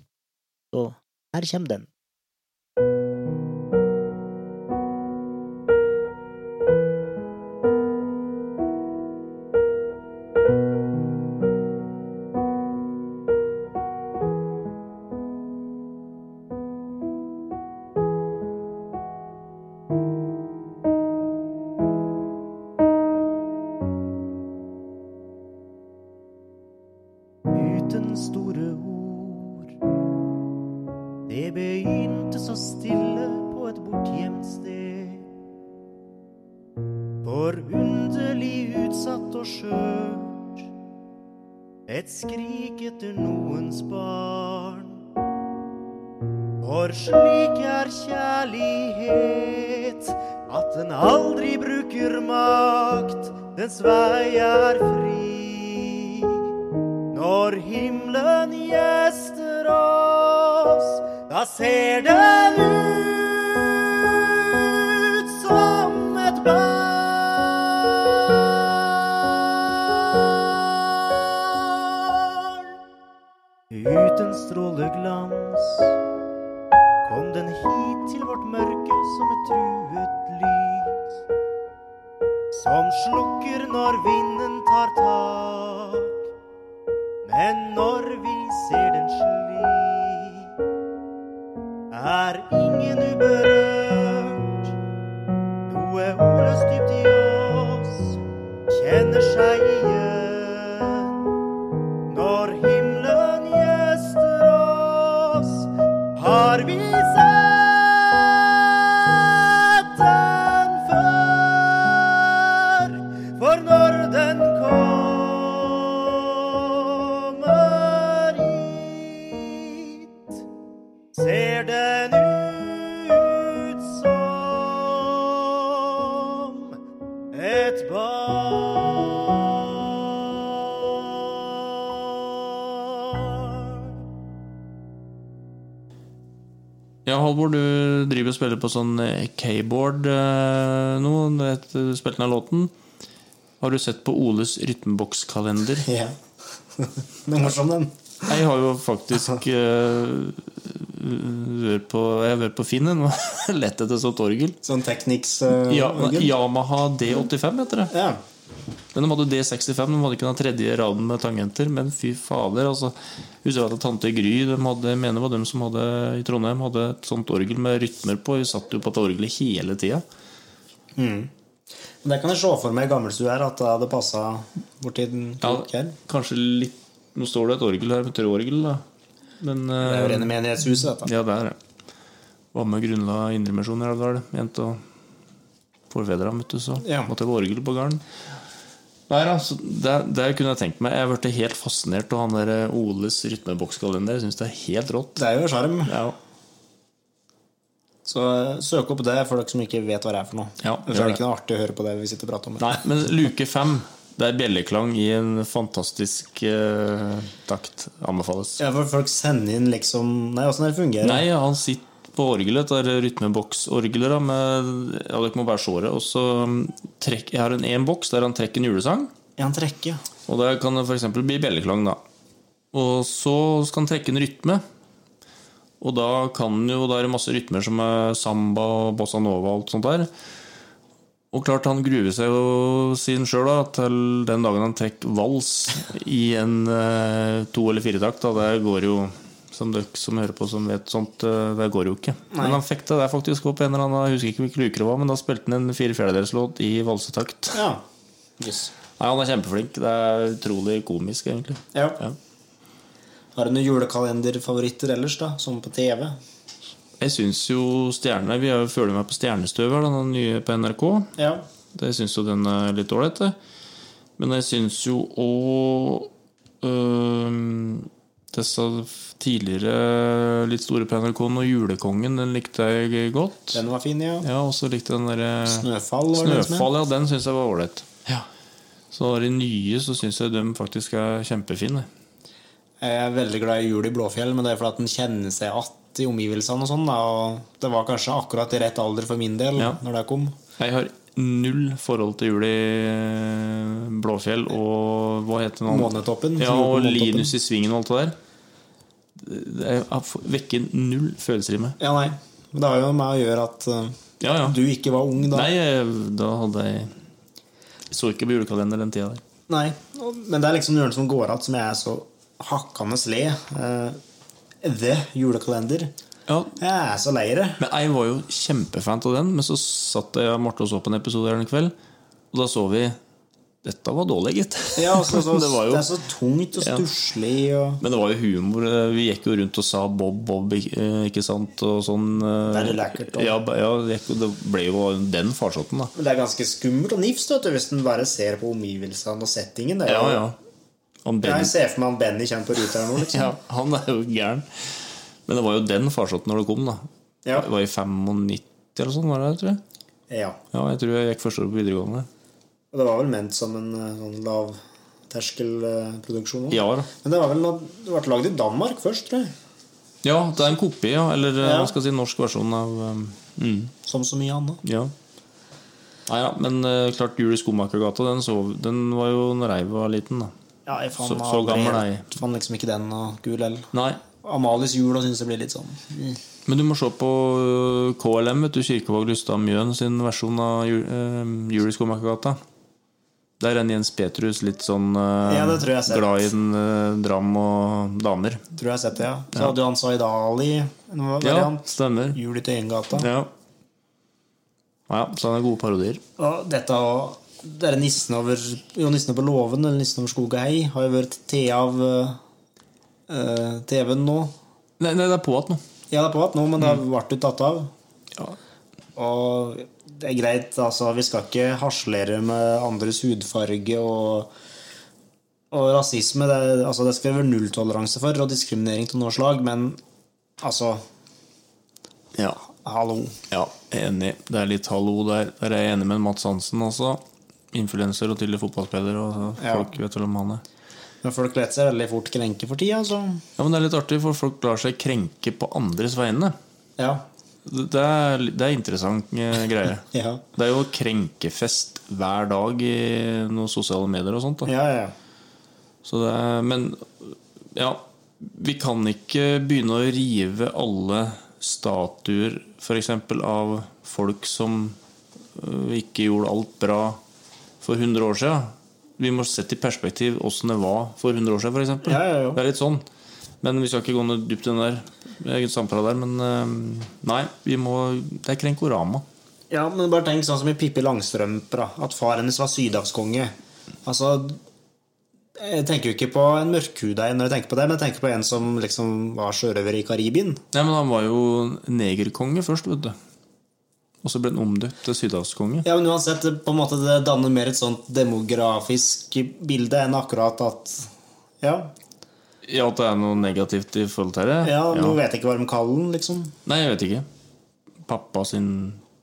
Så her kommer den. Uten stråleglans kom den hit til vårt mørke som et truet lys. Som slukker når vinden tar tak. Men når vi ser den slik, er ingen uberørt. Noe ordløst dypt i oss kjenner seg igjen. Halvor, du driver og spiller på sånn eh, keyboard eh, nå. Du spilte den låten. Har du sett på Oles rytmebokskalender? Ja. Den er morsom, den. Jeg har jo faktisk uh, på Jeg har vært på Finn og lett etter sånt orgel. Sånn Technics uh, Ja. Yamaha D85 heter det. ja. Men de hadde D65, de hadde ikke den tredje raden med tangenter. Men fy fader, altså. Husker at tante Gry de hadde, mener det var dem som hadde i Trondheim hadde et sånt orgel med rytmer på. Vi satt jo på et orgel hele tida. Mm. Det kan jeg se for meg i gammelstua her, at det hadde passa borti den Ja, krok her. kanskje litt Nå står det et orgel her med tråorgel, da. Men Det er jo eh, rene menighetshuset, dette. Ja, det er det. Var med grunnla Indremisjonen i Elvdal. Jente og forfedrene, vet du, så Ja. måtte jeg ha orgel på gården. Nei, altså, det, det, kunne jeg tenkt meg Jeg ble helt fascinert av han der eh, Oles rytmebokskalender. Jeg syns det er helt rått. Det er jo sjarm. Ja, Så eh, søk opp det for dere som ikke vet hva det er for noe. Ja, Ellers er det ikke noe artig å høre på det vi sitter og prater om. Nei, men luke fem, det er bjelleklang i en fantastisk eh, takt. Anbefales. Ja, for folk sender inn liksom Nei, åssen det fungerer? Nei, han sitter på orgelet, det er rytmeboksorgelet, med Ja, dere må bare såre. Og så mm, trekk, Jeg har en én boks der han trekker en julesang. Ja, han trekker. Og der kan det f.eks. bli bjelleklang, da. Og så skal han trekke en rytme. Og da kan jo Da er det masse rytmer som er samba og bossa nova og alt sånt der. Og klart han gruer seg jo sin sjøl til den dagen han trekker vals i en eh, to- eller firetakt. Da. Det går jo, som dere som hører på som vet sånt, eh, det går jo ikke. Men han fikk det der faktisk opp en eller annen, jeg husker ikke hvilken uke det var, men da spilte han en fire fjerdedelslåt i valsetakt. Ja. Yes. Nei, Han er kjempeflink. Det er utrolig komisk, egentlig. ja. Ja. Har du noen julekalenderfavoritter ellers, da? Som på TV? Jeg syns jo Stjerne Vi har jo følger med på Stjernestøver, den nye på NRK. Ja. Det syns jo den er litt ålreit, det. Men jeg syns jo òg disse tidligere litt store på NRK og Julekongen, den likte jeg godt. Den var fin, ja. Ja, og så likte den derre Snøfall som het. Snøfall, ja, den syns jeg var ålreit. Så de nye så syns jeg de faktisk er kjempefine. Jeg er veldig glad i jul i Blåfjell, men det er fordi at den kjenner seg igjen i omgivelsene og sånn. da, Og det var kanskje akkurat i rett alder for min del Ja. når det kom. Jeg har null forhold til jul i eh, Blåfjell og hva heter det Månetoppen. Ja, og Linus i svingen og alt det der. Det er- vekker null følelser i meg. Ja, nei. Men det har jo med å gjøre at uh, Ja, ja. du ikke var ung da. Nei, da hadde jeg jeg så ikke på julekalender den tida der. Nei, Men det er liksom noe som går igjen, som jeg er så hakkende le. The julekalender. Ja, Jeg er så lei det. Men jeg var jo kjempefan av den, men så satt jeg og Marte og så på en episode her en kveld, og da så vi Dette var dårlig, gitt. Ja, altså, så, det jo det er så tungt og Ja. stusslig og Men det var jo humor. Vi gikk jo rundt og sa Bob, Bob, ikke ikke sant? Og sånn. eh, Det er litt lekkert. Ja, ja, det ble jo den farsotten, da. Men det er ganske skummelt og nifst du, hvis en bare ser på omgivelsene og settingen. Det er Ja, jo- ja. Han Ben, Jeg ser for meg han Benny kommer på ruta her nå, liksom. ja, han er jo gæren. Men det var jo den farsotten når det kom, da. Ja. Det var i 95 eller sånn, var det, tror jeg. Ja. Ja, jeg tror jeg gikk første år på videregående. Og det var vel ment som en eh, sånn lavterskelproduksjon òg. Ja da. Men det var vel det ble lagd i Danmark først, tror jeg. Ja, det er en kopi, ja. Eller eh, Ja. hva skal jeg si, norsk versjon av um, mm, Som så mye annet. Ja. Nei ja, men uh, klart Jul i Skomakergata, den, så- den var jo når jeg var liten, da. Ja, jeg fant Så- så gammel er jeg. Fant liksom ikke den og gul heller. Nei. Amalies jul og syns det blir litt sånn mm. Men du må se på øh, KLM, vet du, Kirkevåg Lystad Mjøen sin versjon av Jul, øh, Jul i Skomakergata. Der er en Jens Petrus litt sånn øh, Ja, glad i en øh, dram og damer. Tror jeg har sett det, ja. Så hadde jo han Zaid Ali en Ja, stemmer. Jul i Tøyengata. Ja. ja, så han er gode parodier. Og dette det er nissen over Jo, nissen over låven, eller nissen over skog og hei, har jo vært te av eh, TV-en nå. Nei, nei, det er på igjen nå. Ja, det er på igjen nå, men det Mm. ble jo tatt av. Ja. Og det er greit, altså. Vi skal ikke harselere med andres hudfarge og, og rasisme. Det, er- altså, det skal være nulltoleranse for, og diskriminering til noe slag, men altså ja. Hallo. Ja, enig. Det er litt hallo der. Der er jeg enig med Mats Hansen også. Influenser og tidligere fotballspiller. Og folk Ja. vet vel om han er. Men folk lar seg veldig fort krenke for tida, så Ja, men det er litt artig, for folk lar seg krenke på andres vegne. ja. Det er, det er interessant eh, greie. Ja, Det er jo krenkefest hver dag i noen sosiale medier og sånt. Da. ja. ja. Så det er, men ja, vi kan ikke begynne å rive alle statuer f.eks. av folk som øh, ikke gjorde alt bra for 100 år siden. Vi må sette i perspektiv åssen det var for 100 år siden, f.eks. Ja, ja, ja. Det er litt sånn. Men vi skal ikke gå noe dypt i den der samtalen der. Men eh, nei, vi må Det er Krenkorama. Ja, men bare tenk sånn som i Pippi Langstrømpe. At far hennes var sydhavskonge. Altså Jeg tenker jo ikke på en mørkhuda når jeg tenker på det, men jeg tenker på en som liksom var sjørøver i Karibien. Nei, men han var jo negerkonge først, vet du. Og så ble den omdøpt til sydhavskonge. Ja, men uansett, på en måte det danner mer et sånt demografisk bilde enn akkurat at Ja, Ja, at det er noe negativt i forhold til det? ja nå vet jeg ikke hva de kaller den, liksom. Nei, jeg vet ikke. Pappa sin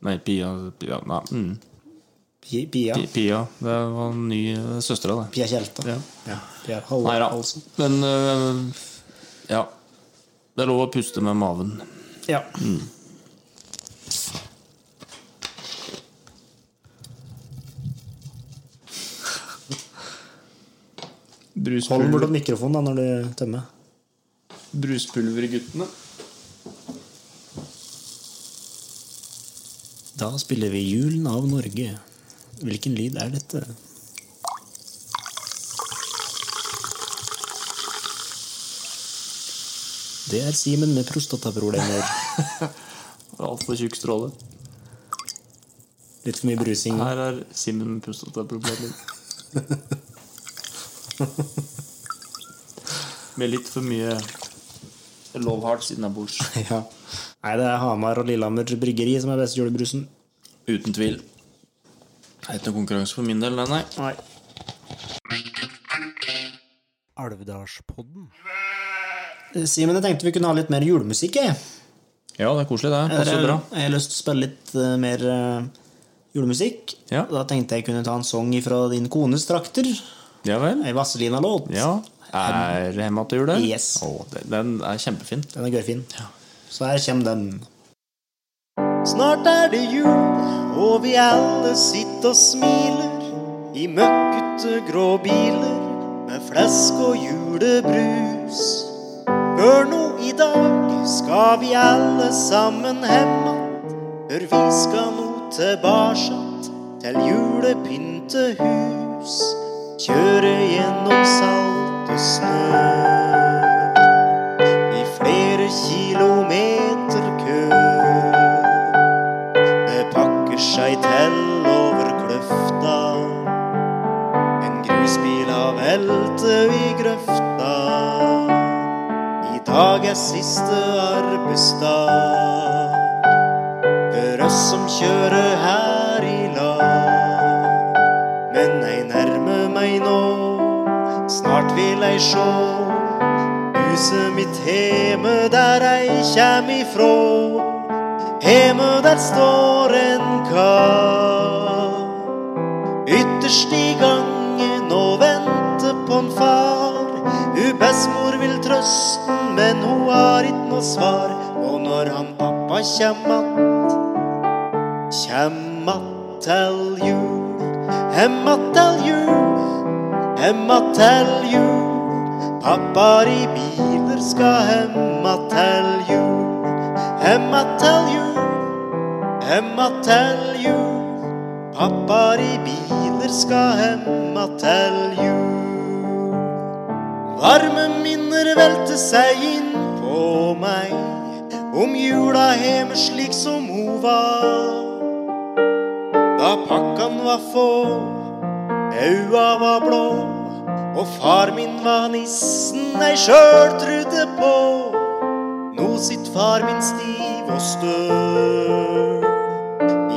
Nei, Pia, Pia Nei, mm. Pi- Pia. Pia. Det var en ny søstera, det. Pia Kjelta Ja. Ja, Pia Hall Nei da. Halsen. Men øh, ja. Det er lov å puste med maven. Ja. Hold den bortom mikrofonen da når du tømmer. Bruspulverguttene. Da spiller vi Julen av Norge. Hvilken lyd er dette? Det er Simen med prostataproblemer. Altfor tjukk stråle. Litt for mye brusing. Her er Simen med prostataproblemer. Med litt for mye love hearts innabords. Ja. Nei, det er Hamar og Lillehammer bryggeri som er best julebrusen. Uten tvil. Det er ikke noe konkurranse for min del, nei. nei. Nei. Alvdalspodden. Simen, jeg tenkte vi kunne ha litt mer julemusikk. Jeg, Ja, det er koselig, det. jeg, Passer bra. jeg har lyst til å spille litt uh, mer uh, julemusikk. Ja. Da tenkte jeg kunne ta en sang fra din kones trakter. Ja vel. Ei Vazelina-låt. Ja. Er jul, det? Yes. Å, det- den er kjempefin. Den er gørrfin. Så her kommer den. Snart er det jul, og vi alle sitter og smiler i møkkete grå biler med flesk og julebrus. Hør nå i dag skal vi alle sammen hjem Hør, vi skal nå tilbake til julepyntehus. Kjøre gjennom salt og snø i flere kilometer kø. Det pakker seg til over kløfta. En grusbil har veltet i grøfta. I dag er siste arbeidsdag for oss som kjører her vil ei sjå huset mitt heime der ei kjem ifrå. Heime der står en kar. Ytterst i gangen og venter på en far. Hu bestemor vil trøsten, men ho har ikke noe svar. Og når han pappa kjem att, kjem att til jul. Hem att til jul, hem att til jul. Pappaer i biler skal hemma til jul. Hemma til jul, hemma til jul. Pappaer i biler skal hemma til jul. Varme minner velter seg inn på meg om jula hjemme slik som hun var. Da pakkan var få, aua var blå, og far min var nissen jeg sjøl trudde på. Nå sitt far min stiv og støl.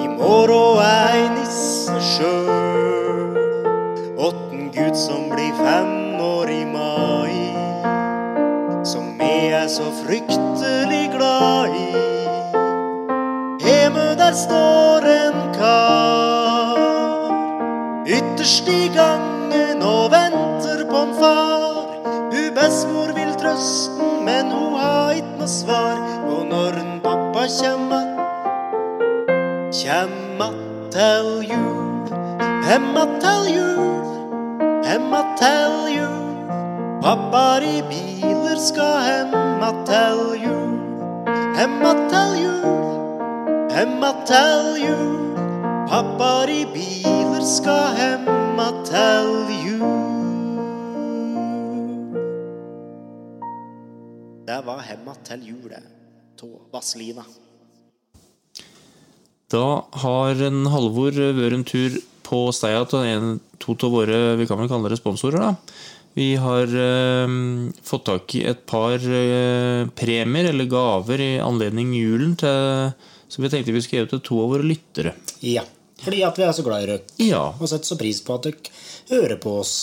I morgen er jeg nisse sjøl. Åtten Gud som blir fem år i mai. Som jeg er så fryktelig glad i. Hjemme der står en kar. Ytterst i gangen og venter på far. Hun bestemor vil trøsten, men hun har ikke noe svar. Og når en pappa kjem att, kjem att til jul. Hem att til jul, hem att til jul. Pappaer i biler skal hem att til jul. Hem att til jul, hem att til jul. Pappaer i biler skal hem att til jul. Det var hjemme til julet av Vazelina. Da har en Halvor vært en tur på Steia til en, to av våre vi kan vel kalle det sponsorer. da. Vi har eh, fått tak i et par eh, premier eller gaver i anledning julen til, som vi tenkte vi skulle gi ut til to av våre lyttere. Ja. Fordi at vi er så glad i dere. Ja. Og setter så pris på at dere hører på oss.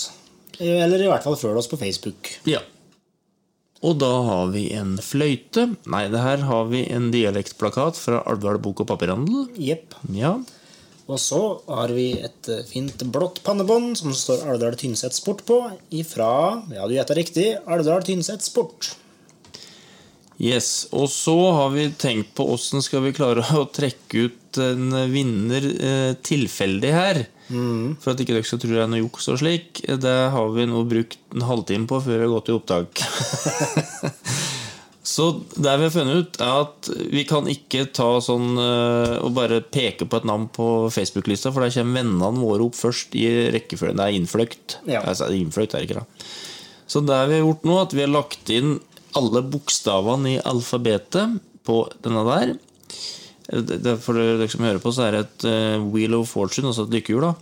Eller i hvert fall følger oss på Facebook. ja. Og da har vi en fløyte. Nei, det her har vi en dialektplakat fra Alvdal bok- og papirhandel. Jepp. Ja. Og så har vi et eh, fint blått pannebånd som står Alvdal Tynset Sport på. Ifra, ja du gjetta riktig, Alvdal Tynset Sport. Yes, Og så har vi tenkt på åssen skal vi klare å trekke ut en vinner eh, tilfeldig her. For at ikke dere skal tro det er noe juks og slik. Det har vi nå brukt en halvtime på før vi har gått i opptak. så det vi har funnet ut, er at vi kan ikke ta sånn eh, og bare peke på et navn på Facebook-lista, for der kommer vennene våre opp først i rekkefølgen. Det er innfløkt. Ja. Altså, innfløkt er det ikke, da. Så det vi har gjort nå, at vi har lagt inn alle bokstavene i alfabetet på denne der. For dere som hører på, så er det et eh, Wheel of Fortune, altså et lykkehjul. da.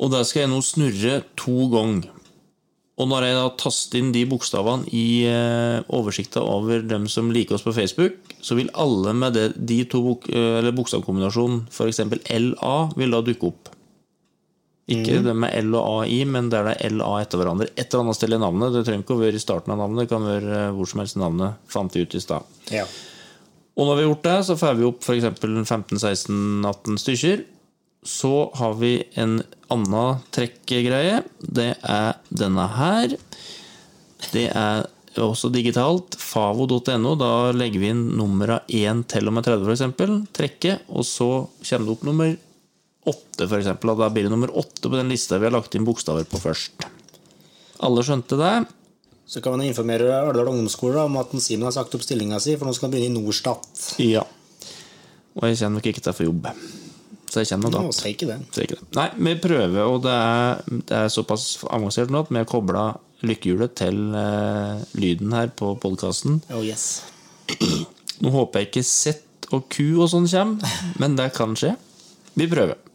Og der skal jeg nå snurre to ganger. Og når jeg da taster inn de bokstavene i uh, oversikta over dem som liker oss på Facebook, så vil alle med det, de to bok, eh, bokstavkombinasjonen, f.eks. LA, vil da dukke opp. Ikke det med L og A i, men der det er LA etter hverandre. Et eller annet sted i navnet. Det trenger ikke å være i starten av navnet, det kan være eh, hvor som helst i navnet. Fant vi ut i stad. Ja. Og når vi har gjort det, så får vi opp f.eks. 15-16-18 stykker. Så har vi en annen trekkgreie. Det er denne her. Det er også digitalt. Favo.no. Da legger vi inn numra 1 til og med 30, f.eks. Trekke. Og så kommer det opp nummer 8, f.eks. Og da blir det nummer 8 på den lista vi har lagt inn bokstaver på først. Alle skjønte det? Så kan man informere Ørdal ungdomsskole om at Simen har sagt opp stillinga si, for nå skal han begynne i Norstat. Ja. Og jeg kjenner nok ikke til få jobb. Så jeg kjenner noe Nå, ikke det. Ikke det. Nei, vi prøver, og det er, det er såpass avansert nå at vi har kobla lykkehjulet til uh, lyden her på podkasten. Oh yes. Nå håper jeg ikke Z og Q og sånn kommer, men det kan skje. Vi prøver.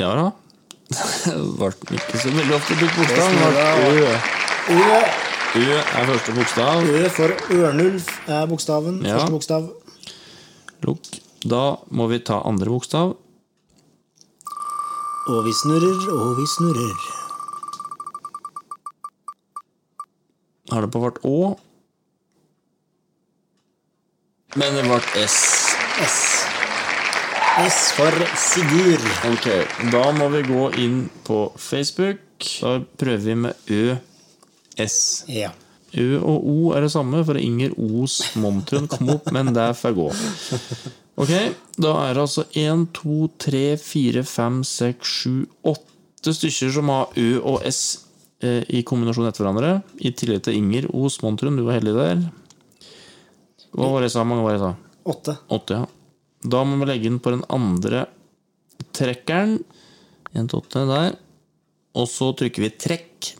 Ja da. Ble ikke så veldig ofte brukt bokstav. Ø. Ø, Ø er første bokstav. Ø for Ørnulf er bokstaven. Ja. Første bokstav. Lukk. Da må vi ta andre bokstav. Og vi snurrer, og vi snurrer. Har det på vart Å. Men det ble S. S. S for Sigurd. Ok, da må vi gå inn på Facebook. Da prøver vi med Ø, S. Ja. Ø og O er det samme, for Inger Os Montrun kom opp, men det får gå. Ok, da er det altså 1, 2, 3, 4, 5, 6, 7, 8 stykker som har Ø og S eh, i kombinasjon etter hverandre. I tillegg til Inger Os Montrun, du var heldig der. Hva var det jeg sa? Mange var det jeg sa? Åtte. Åtte, ja. Da må vi legge den på den andre trekkeren. 1 2, 3, der. Og så trykker vi trekk.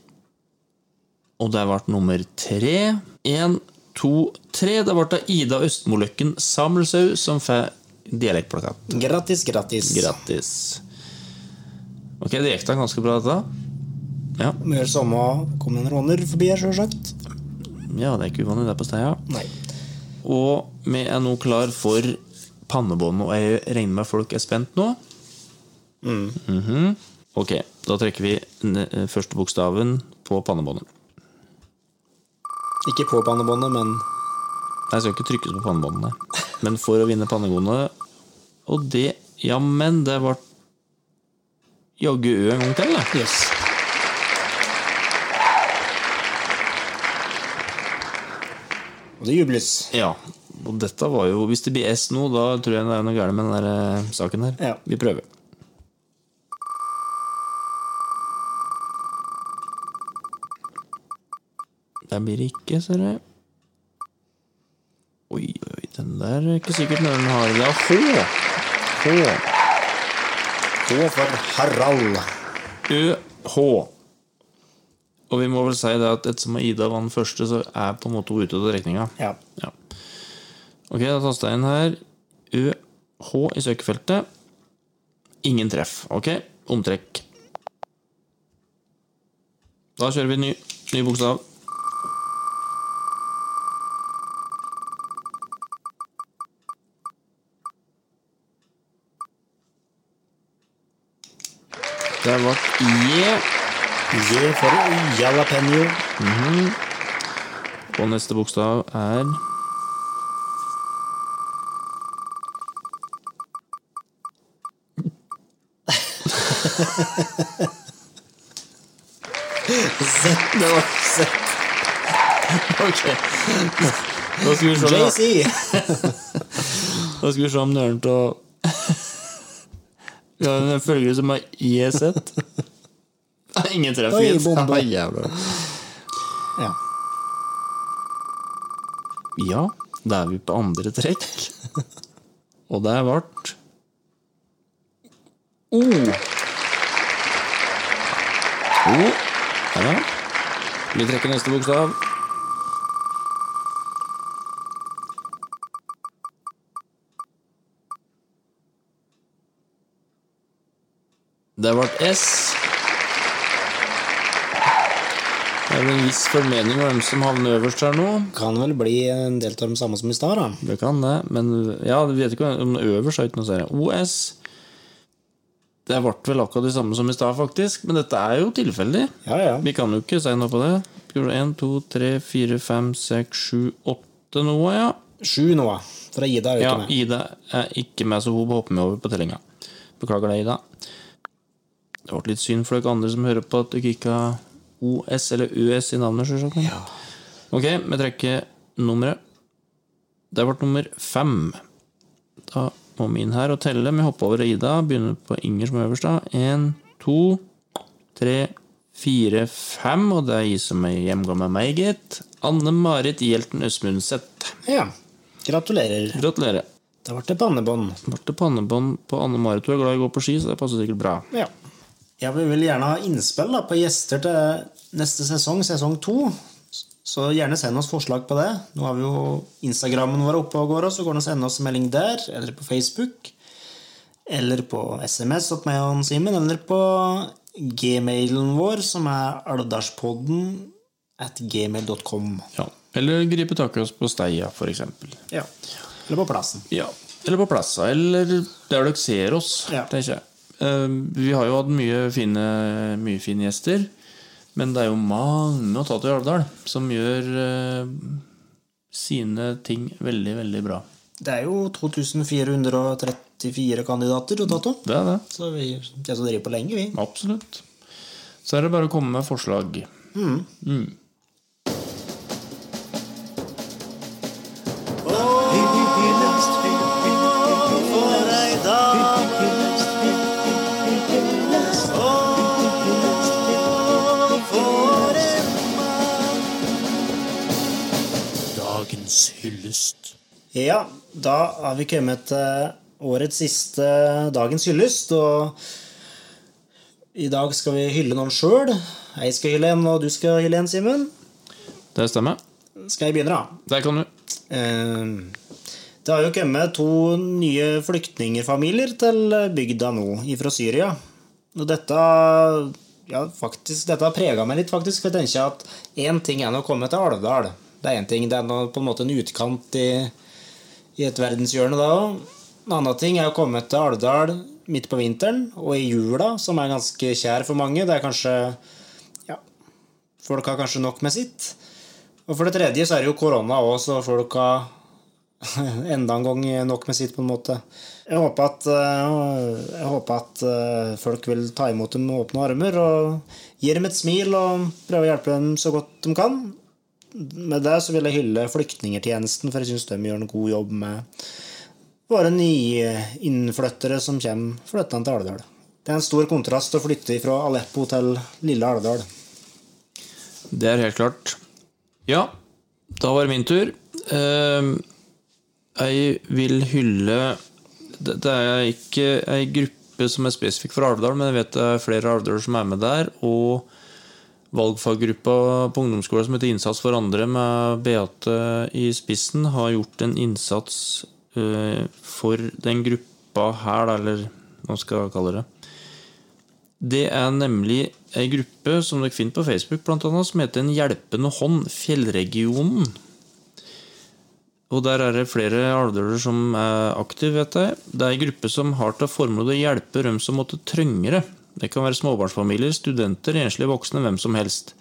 Og det ble nummer tre. 1, 2, 3. Det ble av Ida Østmoløkken Samuelshaug som får dialektplakat. Grattis, grattis. Grattis. Ok, det gikk da ganske bra, dette. Ja, Vi gjør samme kom en råner forbi her, sjølsagt. ja det er ikke uvanlig det på Steia. Nei. Og vi er nå klar for pannebånd, og jeg regner med folk er spent nå. Mhm. Ok, da trekker vi første bokstaven på pannebåndet. Ikke på pannebåndet, men Nei, Jeg skal ikke trykkes på pannebåndene. Men for å vinne pannebåndet Og det Jammen, det ble jaggu Ø en gang til, da. Yes. Og det jubles. Ja. Og dette var jo Hvis det blir S nå, da tror jeg det er noe galt med den der eh, saken her. Ja. Vi prøver. Der blir det ikke, ser jeg. Oi, oi, den der er ikke sikkert når den har Det er H. H. H for Harald. ØH. Og vi må vel si det at ettersom Ida den første, så er på en måte ute av regninga. Ja. Ja. Ok, da taster jeg inn her UH i søkefeltet. Ingen treff. Ok, omtrekk. Da kjører vi ny, ny bokstav. Det ble J. J for Jalapeno. Og neste bokstav er Z. Det var sett. Ok. Da skal vi se. JC. Da skal vi se om nøren til Vi har en følger som har IEZ. Ingen treff. Oi, bombe. Ja. Ja, da er vi på andre trekk. Og det ble O. O. Ja da. Vi trekker neste bokstav. Det ble S. Det er vel en viss formening om hvem som havner øverst her nå. Kan vel bli en del av de samme som i stad, da. Det kan det, men ja, vi vet ikke om øverst er ikke noe særlig. OS Det ble vel akkurat det samme som i stad, faktisk, men dette er jo tilfeldig. Ja, ja. Vi kan jo ikke si noe på det. Skal vi se, 1, 2, 3, 4, 5, 6, 7, 8 noe, ja. Sju nå, for Ida er jo Ja, ikke med. Ida er ikke med, så hun hopper med over på tellinga. Beklager det, Ida. Det ble litt synd for dere andre som hører på at dere ikke har OS eller US i navnet, sjølsagt. Ja. Ok, vi trekker nummeret. Det ble nummer fem. Da må inn her og telle. Vi hopper over Ida. Begynner på Inger som er øverst. En, to, tre, fire, fem. Og det er I som er hjemgammel meg, gitt. Anne-Marit Hjelten Østmundseth. Ja. Gratulerer. Gratulerer. Da ble det pannebånd. Ble det pannebånd på Anne-Marit. Hun er glad i å gå på ski, så det passer sikkert bra. Ja. Jeg vi vil gjerne ha innspill da, på gjester til neste sesong, sesong to. Så gjerne send oss forslag på det. Nå har vi jo Instagrammen vår oppe og går, og så går det an å sende oss en melding der, eller på Facebook. Eller på SMS opp med Jan Simen, eller på gmailen vår, som er alvdalspodden at gmail.com. Ja. Eller gripe tak i oss på Steia, for eksempel. Ja. Eller på plassen. Ja. Eller på Plassa, eller der dere ser oss, Ja. tenker jeg. Eh, Vi har jo hatt mye fine, mye fine gjester, men det er jo mange å ta til i Alvdal som gjør eh, sine ting veldig, veldig bra. Det er jo 2434 kandidater å ta til. Det er det. Så vi det er som driver på lenge, vi. Absolutt. Så er det bare å komme med forslag. Dagens hyllest. Ja, da har vi kommet til årets siste dagens hyllest, og i dag skal vi hylle noen sjøl. Jeg skal hylle en, og du skal hylle en, Simen. Det stemmer. Skal jeg begynne, da? Der kan du. Eh, Det har jo kommet to nye flyktningfamilier til bygda nå, fra Syria. Og dette ja, faktisk, dette har prega meg litt, faktisk. For jeg tenker at én ting er å komme til Alvdal. Det er én ting. Det er på en måte en utkant i, i et verdenshjørne da òg. En annen ting er å komme til Alvdal midt på vinteren og i jula, som er ganske kjær for mange. Det er kanskje Ja, folk har kanskje nok med sitt. Og for det tredje så er det jo korona òg, så folk har enda en gang nok med sitt, på en måte. Jeg håper at, eh, jeg håper at eh, folk vil ta imot dem med åpne armer og gi dem et smil og prøve å hjelpe dem så godt de kan. Med det så vil jeg hylle Flyktningertjenesten, for jeg syns de gjør en god jobb med våre nyinnflyttere som kommer flyttende til Alvdal. Det er en stor kontrast å flytte fra Aleppo til lille Alvdal. Det er helt klart. Ja, da var det min tur. Eh, jeg vil hylle Det er ikke ei gruppe som er spesifikk for Alvdal, men jeg vet det er flere alvdaler som er med der. Og valgfaggruppa på ungdomsskolen som heter Innsats for andre, med Beate i spissen, har gjort en innsats eh, for den gruppa her, eller hva skal jeg kalle det. Det er nemlig ei gruppe som dere finner på Facebook, blant annet, som heter En hjelpende hånd Fjellregionen. Og der er det flere alvdøler som er aktive, vet jeg. Det er en gruppe som har til formål å hjelpe dem som måtte trenge det. Det kan være småbarnsfamilier, studenter, enslige voksne, hvem som helst.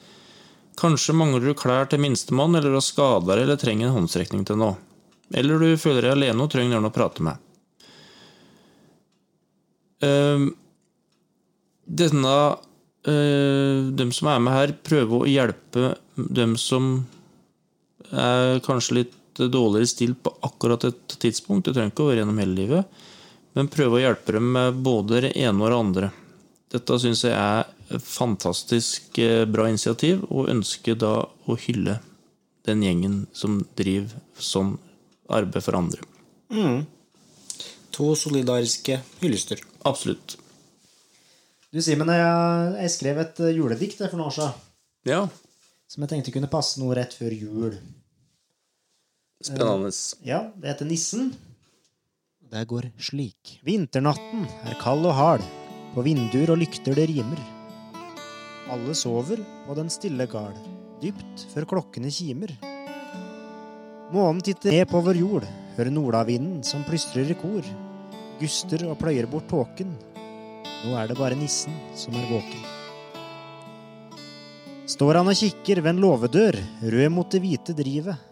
Kanskje mangler du klær til minstemann, eller har skada deg eller trenger en håndsrekning til noe. Eller du føler deg alene og trenger noen å prate med. Ehm, denne eh, Dem som er med her, prøver å hjelpe dem som er kanskje litt dårligere stilt på akkurat et tidspunkt. Det trenger ikke å være gjennom hele livet. Men prøve å hjelpe dem med både det ene og det andre. Dette syns jeg er et fantastisk eh, bra initiativ, og ønsker da å hylle den gjengen som driver sånn arbeid for andre. To solidariske hyllester. Absolutt. Du, Simen, jeg, jeg skrev et eh, juledikt for noen år siden. Ja, Som jeg tenkte kunne passe noe rett før jul. spennende. Ja, det heter Nissen. Det går slik. Vinternatten er kald og hard. På vinduer og lykter det rimer. Alle sover på den stille gard, dypt før klokkene kimer. Månen titter ned på vår jord, hører nordavinden som plystrer i kor. Guster og pløyer bort tåken. Nå er det bare nissen som er våken. Står han og kikker ved en låvedør, rød mot det hvite drivet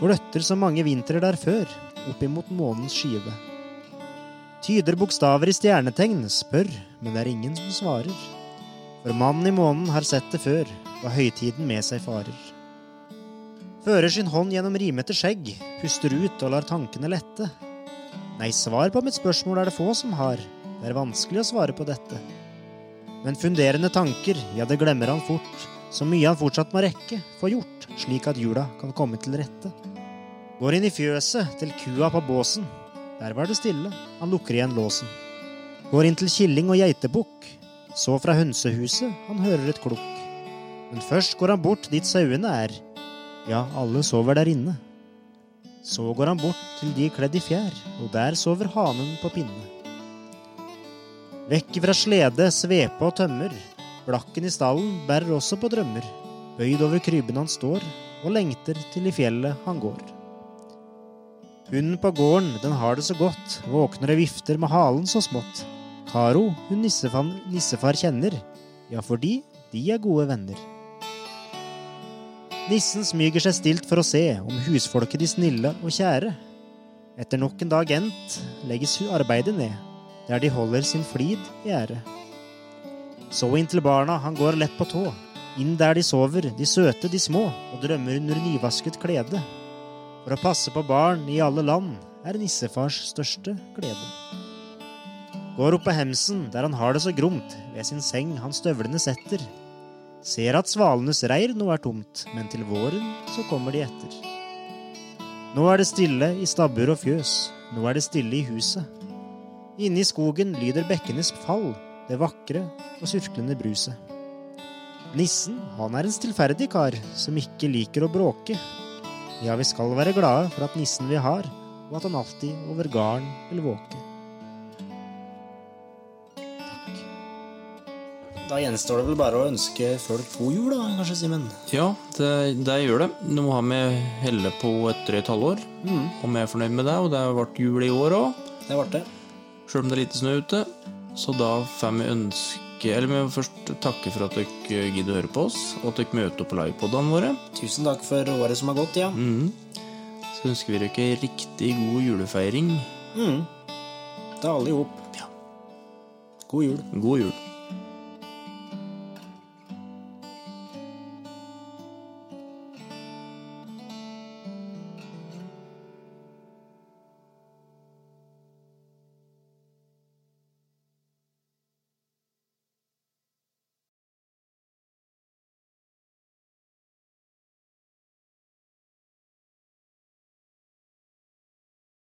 gløtter som mange vintrer der før, oppimot månens skive. Tyder bokstaver i stjernetegn, spør, men det er ingen som svarer. For mannen i månen har sett det før, hva høytiden med seg farer. Fører sin hånd gjennom rimete skjegg, puster ut og lar tankene lette. Nei, svar på mitt spørsmål er det få som har, det er vanskelig å svare på dette. Men funderende tanker, ja, det glemmer han fort, så mye han fortsatt må rekke, få gjort, slik at jula kan komme til rette. Går inn i fjøset til kua på båsen. Der var det stille, han lukker igjen låsen. Går inn til killing og geitebukk. Så fra hønsehuset han hører et klukk. Men først går han bort dit sauene er. Ja, alle sover der inne. Så går han bort til de kledd i fjær, og der sover hanen på pinne. Vekk fra slede, svepe og tømmer. Blakken i stallen bærer også på drømmer. Bøyd over krybben han står, og lengter til i fjellet han går. Hunden på gården, den har det så godt, våkner og vifter med halen så smått. Karo, hun nissefan, nissefar kjenner, ja, fordi de er gode venner. Nissen smyger seg stilt for å se om husfolket de snille og kjære. Etter nok en dag endt legges arbeidet ned, der de holder sin flid i ære. Så inn til barna, han går lett på tå, inn der de sover, de søte, de små, og drømmer under nyvasket klede. For å passe på barn i alle land er nissefars største glede. Går opp på hemsen, der han har det så gromt, ved sin seng han støvlene setter. Ser at svalenes reir nå er tomt, men til våren så kommer de etter. Nå er det stille i stabbur og fjøs, nå er det stille i huset. Inne i skogen lyder bekkenes fall, det vakre og surklende bruset. Nissen, han er en stillferdig kar, som ikke liker å bråke. Ja, vi skal være glade for at nissen vi har, og at han alltid over garden vil våke. Da gjenstår det vel bare å ønske folk god jul, da, kanskje, Simen? Ja, det, det gjør det. Nå har vi helle på et drøyt halvår, Mm. og vi er fornøyd med det. Og det har vært jul i år òg, Det ble det. sjøl om det er lite snø ute. Så da får vi ønske Eller vi må først takke for at dere gidder å høre på oss, og at dere møter opp på livepodene våre. Tusen takk for året som har gått, ja. Mm. Så ønsker vi dere riktig god julefeiring. Mm. Til alle i hop. Ja. God jul. God jul.